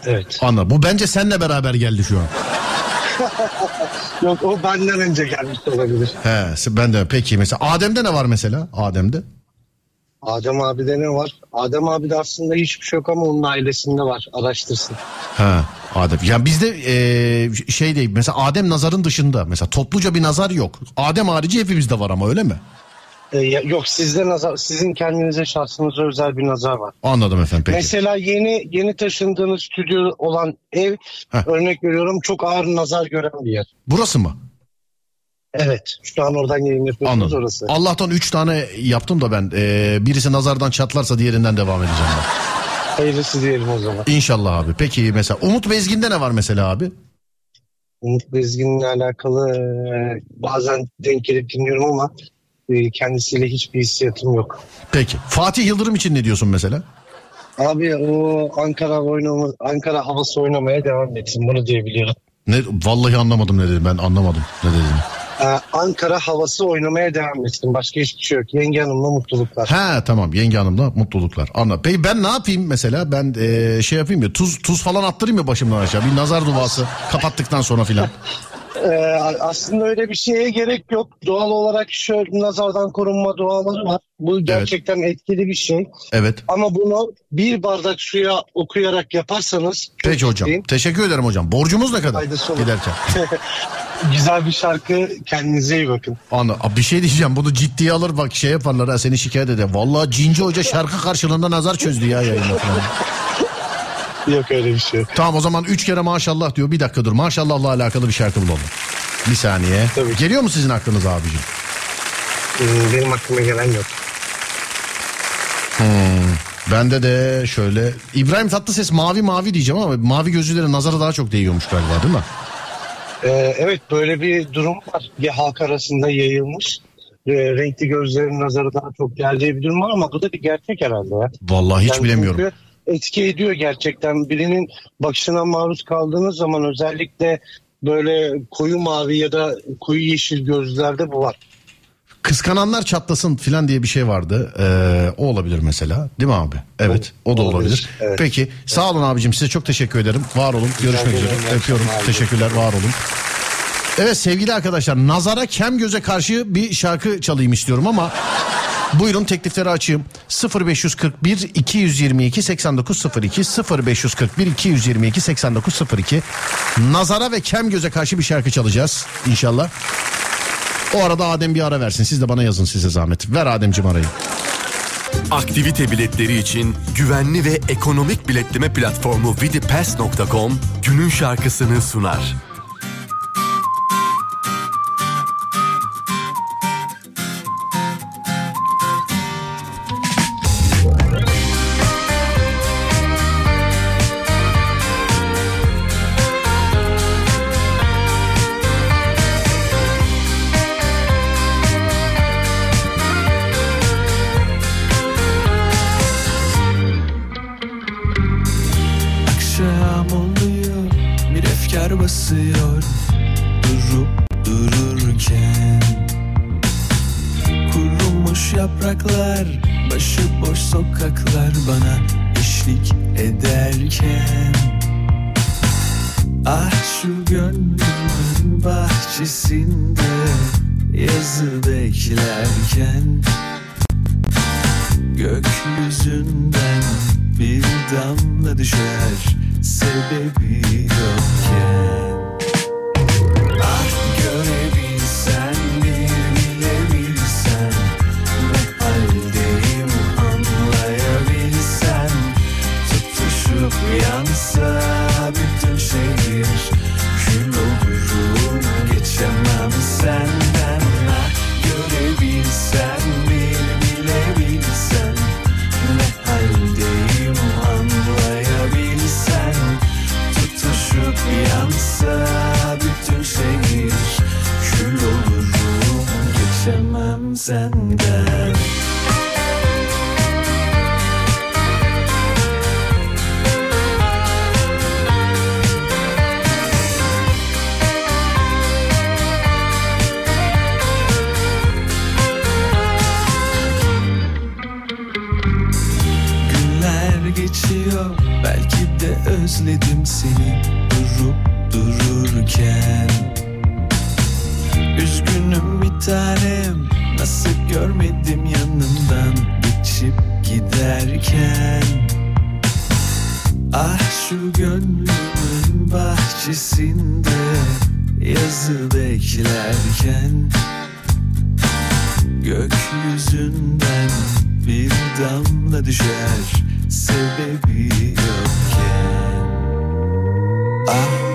Evet. Anladım. Bu bence seninle beraber geldi şu an. [laughs] Yok o benden önce gelmiş olabilir. He, ben de peki mesela Adem'de ne var mesela? Adem'de? Adem abide ne var? Adem abide aslında hiçbir şey yok ama onun ailesinde var. Araştırsın. Ha, Adem. Ya bizde e, şey değil mesela Adem nazarın dışında mesela topluca bir nazar yok. Adem harici hepimizde var ama öyle mi? Ya- yok sizde nazar, sizin kendinize şahsınıza özel bir nazar var. Anladım efendim peki. Mesela yeni yeni taşındığınız stüdyo olan ev örnek veriyorum çok ağır nazar gören bir yer. Burası mı? Evet. Şu an oradan yayın yapıyorsunuz Anladım. orası. Allah'tan 3 tane yaptım da ben e, birisi nazardan çatlarsa diğerinden devam edeceğim ben. [laughs] Hayırlısı diyelim o zaman. İnşallah abi. Peki mesela Umut Bezgin'de ne var mesela abi? Umut Bezgin'le alakalı e, bazen denk gelip dinliyorum ama e, kendisiyle hiçbir hissiyatım yok. Peki. Fatih Yıldırım için ne diyorsun mesela? Abi o Ankara oynama, Ankara havası oynamaya devam etsin bunu diyebiliyorum. Ne vallahi anlamadım ne dedim ben anlamadım ne dediğini. Ee, Ankara havası oynamaya devam etsin. Başka hiçbir şey yok. Yenge Hanım'la mutluluklar. He tamam yenge hanımla mutluluklar. Anla. Peki ben ne yapayım mesela? Ben e, şey yapayım ya tuz tuz falan attırayım mı başımdan aşağı? Bir nazar duası kapattıktan sonra filan. Ee, aslında öyle bir şeye gerek yok. Doğal olarak şöyle nazardan korunma duaları var. Bu gerçekten etkili bir şey. Evet. Ama bunu bir bardak suya okuyarak yaparsanız Peki hocam. ciddiyim. Teşekkür ederim hocam. Borcumuz ne kadar? Faydası olur. Giderken. [laughs] Güzel bir şarkı. Kendinize iyi bakın. Anla. Bir şey diyeceğim. Bunu ciddiye alır bak şey yaparlar ha seni şikayet eder. Vallahi Cinci Hoca şarkı karşılığında nazar çözdü ya yayında falan. Yok öyle bir şey yok. Tamam o zaman üç kere maşallah diyor. Bir dakika dur. Maşallahla alakalı bir şarkı bulalım. Bir saniye. Geliyor mu sizin aklınıza abicim? Ee, Benim aklıma gelen yok. Hmm. Bende de şöyle İbrahim Tatlıses mavi mavi diyeceğim ama mavi gözlülerin nazara daha çok değiyormuş galiba değil mi? Ee, evet böyle bir durum var. Ya halk arasında yayılmış. Ee, renkli gözlerin nazarı daha çok geldiği bir durum var ama bu da bir gerçek herhalde ya. Vallahi hiç Yani bilemiyorum. çünkü Etki ediyor gerçekten. Birinin bakışına maruz kaldığınız zaman özellikle böyle koyu mavi ya da koyu yeşil gözlerde bu var. Kıskananlar çatlasın filan diye bir şey vardı. Ee, o olabilir mesela. Değil mi abi? Evet o da olabilir. Olabilir, evet. Peki sağ olun abicim size çok teşekkür ederim. Var olun. Görüşmek ederim, üzere. Öpüyorum. akşamlar. Teşekkürler var olun. Evet sevgili arkadaşlar nazara kem göze karşı bir şarkı çalayım istiyorum ama buyurun teklifleri açayım. 0541 222 8902 0541 222 8902 nazara ve kem göze karşı bir şarkı çalacağız inşallah. O arada Adem bir ara versin. Siz de bana yazın size zahmet. Ver Ademciğim arayı. Aktivite biletleri için güvenli ve ekonomik biletleme platformu vidipass.com günün şarkısını sunar.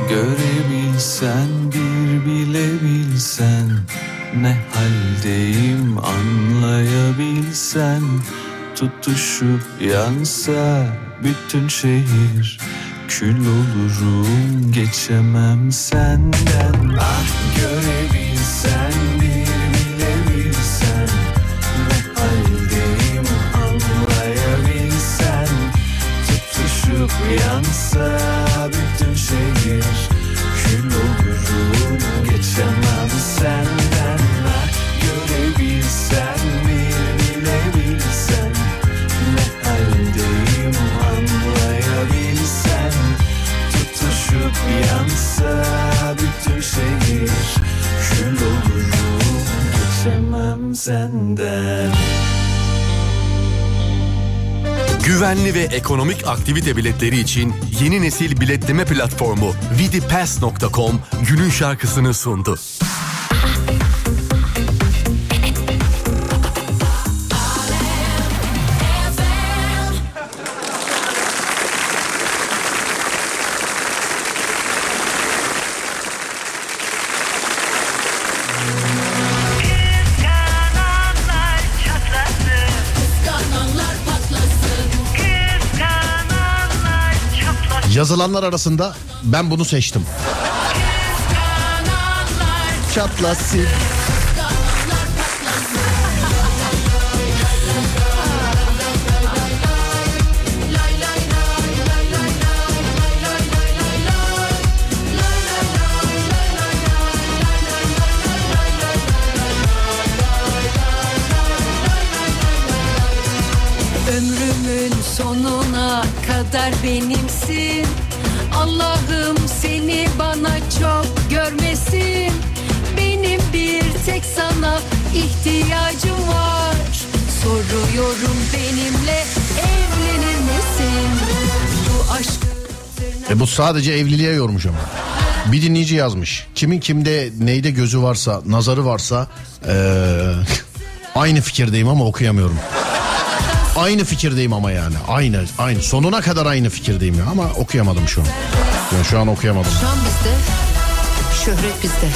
Görebilsen bir bilebilsen Ne haldeyim anlayabilsen. Tutuşup yansa bütün şehir Kül olurum geçemem senden. Ah görebilsen bir bilebilsen Ne haldeyim anlayabilsen. Tutuşup yansa senden Güvenli ve ekonomik aktivite biletleri için yeni nesil biletleme platformu vidipass.com günün şarkısını sundu. Yazılanlar arasında ben bunu seçtim. Çatlasın. Bu sadece evliliğe yormuş ama. Bir dinleyici yazmış. Kimin kimde neyde gözü varsa, nazarı varsa eee, aynı fikirdeyim ama okuyamıyorum. Aynı fikirdeyim ama yani. Aynı, aynı. Sonuna kadar aynı fikirdeyim ya ama okuyamadım şu an. Yani şu an okuyamadım. Şan bizde, şöhret bizde.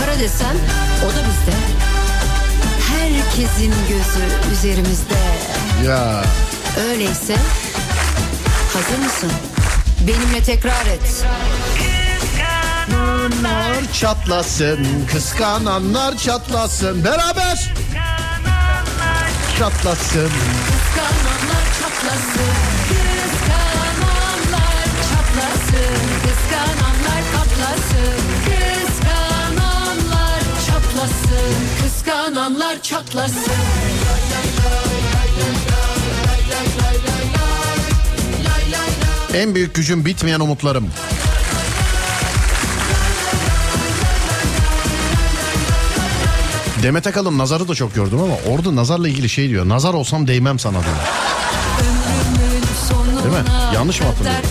Para desen o da bizde. Herkesin gözü üzerimizde. Ya Öyleyse hazır mısın? Benimle tekrar et. Kıskananlar çatlasın, kıskananlar çatlasın. Beraber çatlasın. Kıskananlar çatlasın. Kıskananlar çatlasın. Kıskananlar patlasın. Kıskananlar çatlasın. Kıskananlar çatlasın. En büyük gücüm bitmeyen umutlarım. Demet Akalın nazarı da çok gördüm ama orada nazarla ilgili şey diyor. Nazar olsam değmem sana diyor. Değil mi? Yanlış mı hatırlıyorum?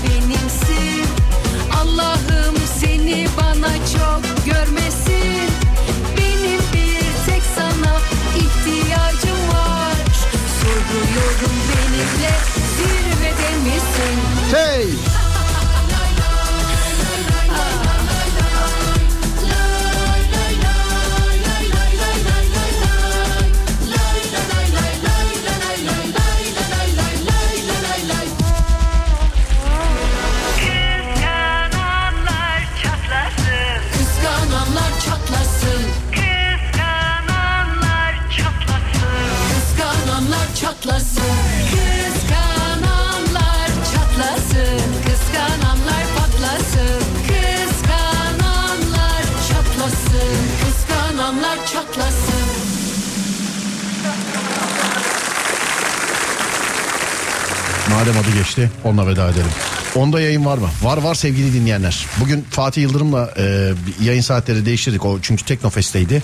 Madem adı geçti onunla veda edelim. Onda yayın var mı? Var var sevgili dinleyenler. Bugün Fatih Yıldırım'la e, yayın saatleri değiştirdik. O çünkü Teknofest'teydi.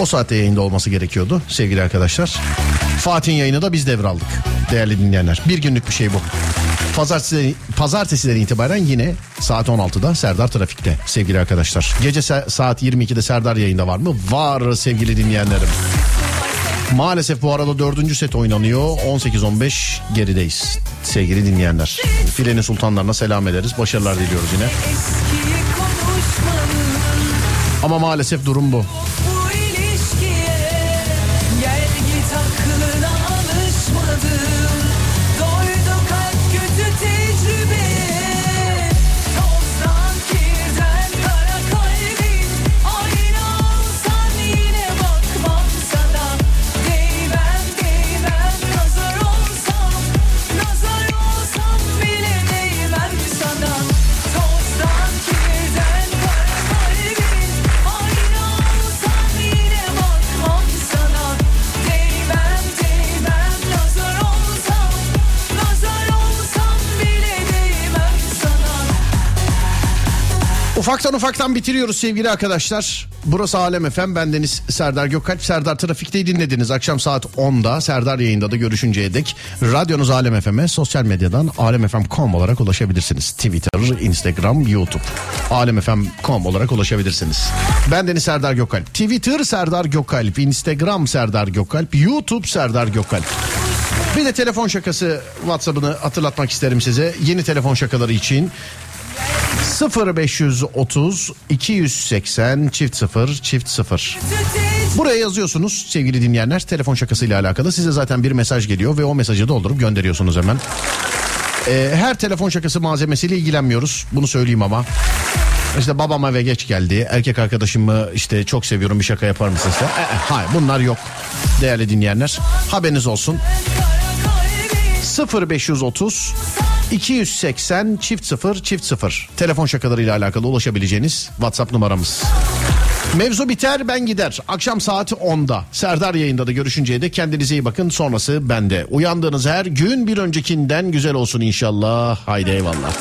O saatte yayında olması gerekiyordu sevgili arkadaşlar. Fatih'in yayını da biz devraldık değerli dinleyenler. Bir günlük bir şey bu. Pazartesi, pazartesiden itibaren yine saat 16'da Serdar Trafik'te sevgili arkadaşlar. Gece sa- saat 22'de Serdar yayında var mı? Var sevgili dinleyenlerim. Maalesef bu arada dördüncü set oynanıyor. 18-15 gerideyiz sevgili dinleyenler. Filenin sultanlarına selam ederiz. Başarılar diliyoruz yine. Ama maalesef durum bu. Ufaktan ufaktan bitiriyoruz sevgili arkadaşlar. Burası Alem Efem. Ben Deniz Serdar Gökalp. Serdar Trafik'teyi dinlediniz. Akşam saat 10'da Serdar yayında da görüşünceye dek radyonuz Alem FM'e sosyal medyadan alemfm.com olarak ulaşabilirsiniz. Twitter, Instagram, YouTube. alemfm.com olarak ulaşabilirsiniz. Ben Deniz Serdar Gökalp. Twitter Serdar Gökalp, Instagram Serdar Gökalp, YouTube Serdar Gökalp. Bir de telefon şakası WhatsApp'ını hatırlatmak isterim size. Yeni telefon şakaları için 0530 280 çift 0 çift 0. Buraya yazıyorsunuz sevgili dinleyenler telefon şakasıyla alakalı. Size zaten bir mesaj geliyor ve o mesajı doldurup gönderiyorsunuz hemen. Ee, her telefon şakası malzemesiyle ilgilenmiyoruz. Bunu söyleyeyim ama. İşte babam eve geç geldi. Erkek arkadaşımı işte çok seviyorum bir şaka yapar mısın? Ee, hayır bunlar yok. Değerli dinleyenler haberiniz olsun. 0530 280 çift 0 çift 0 telefon şakalarıyla alakalı ulaşabileceğiniz WhatsApp numaramız. Mevzu biter ben gider. Akşam saat 10'da Serdar yayında da görüşünceye de kendinize iyi bakın. Sonrası bende. Uyandığınız her gün bir öncekinden güzel olsun inşallah. Haydi eyvallah.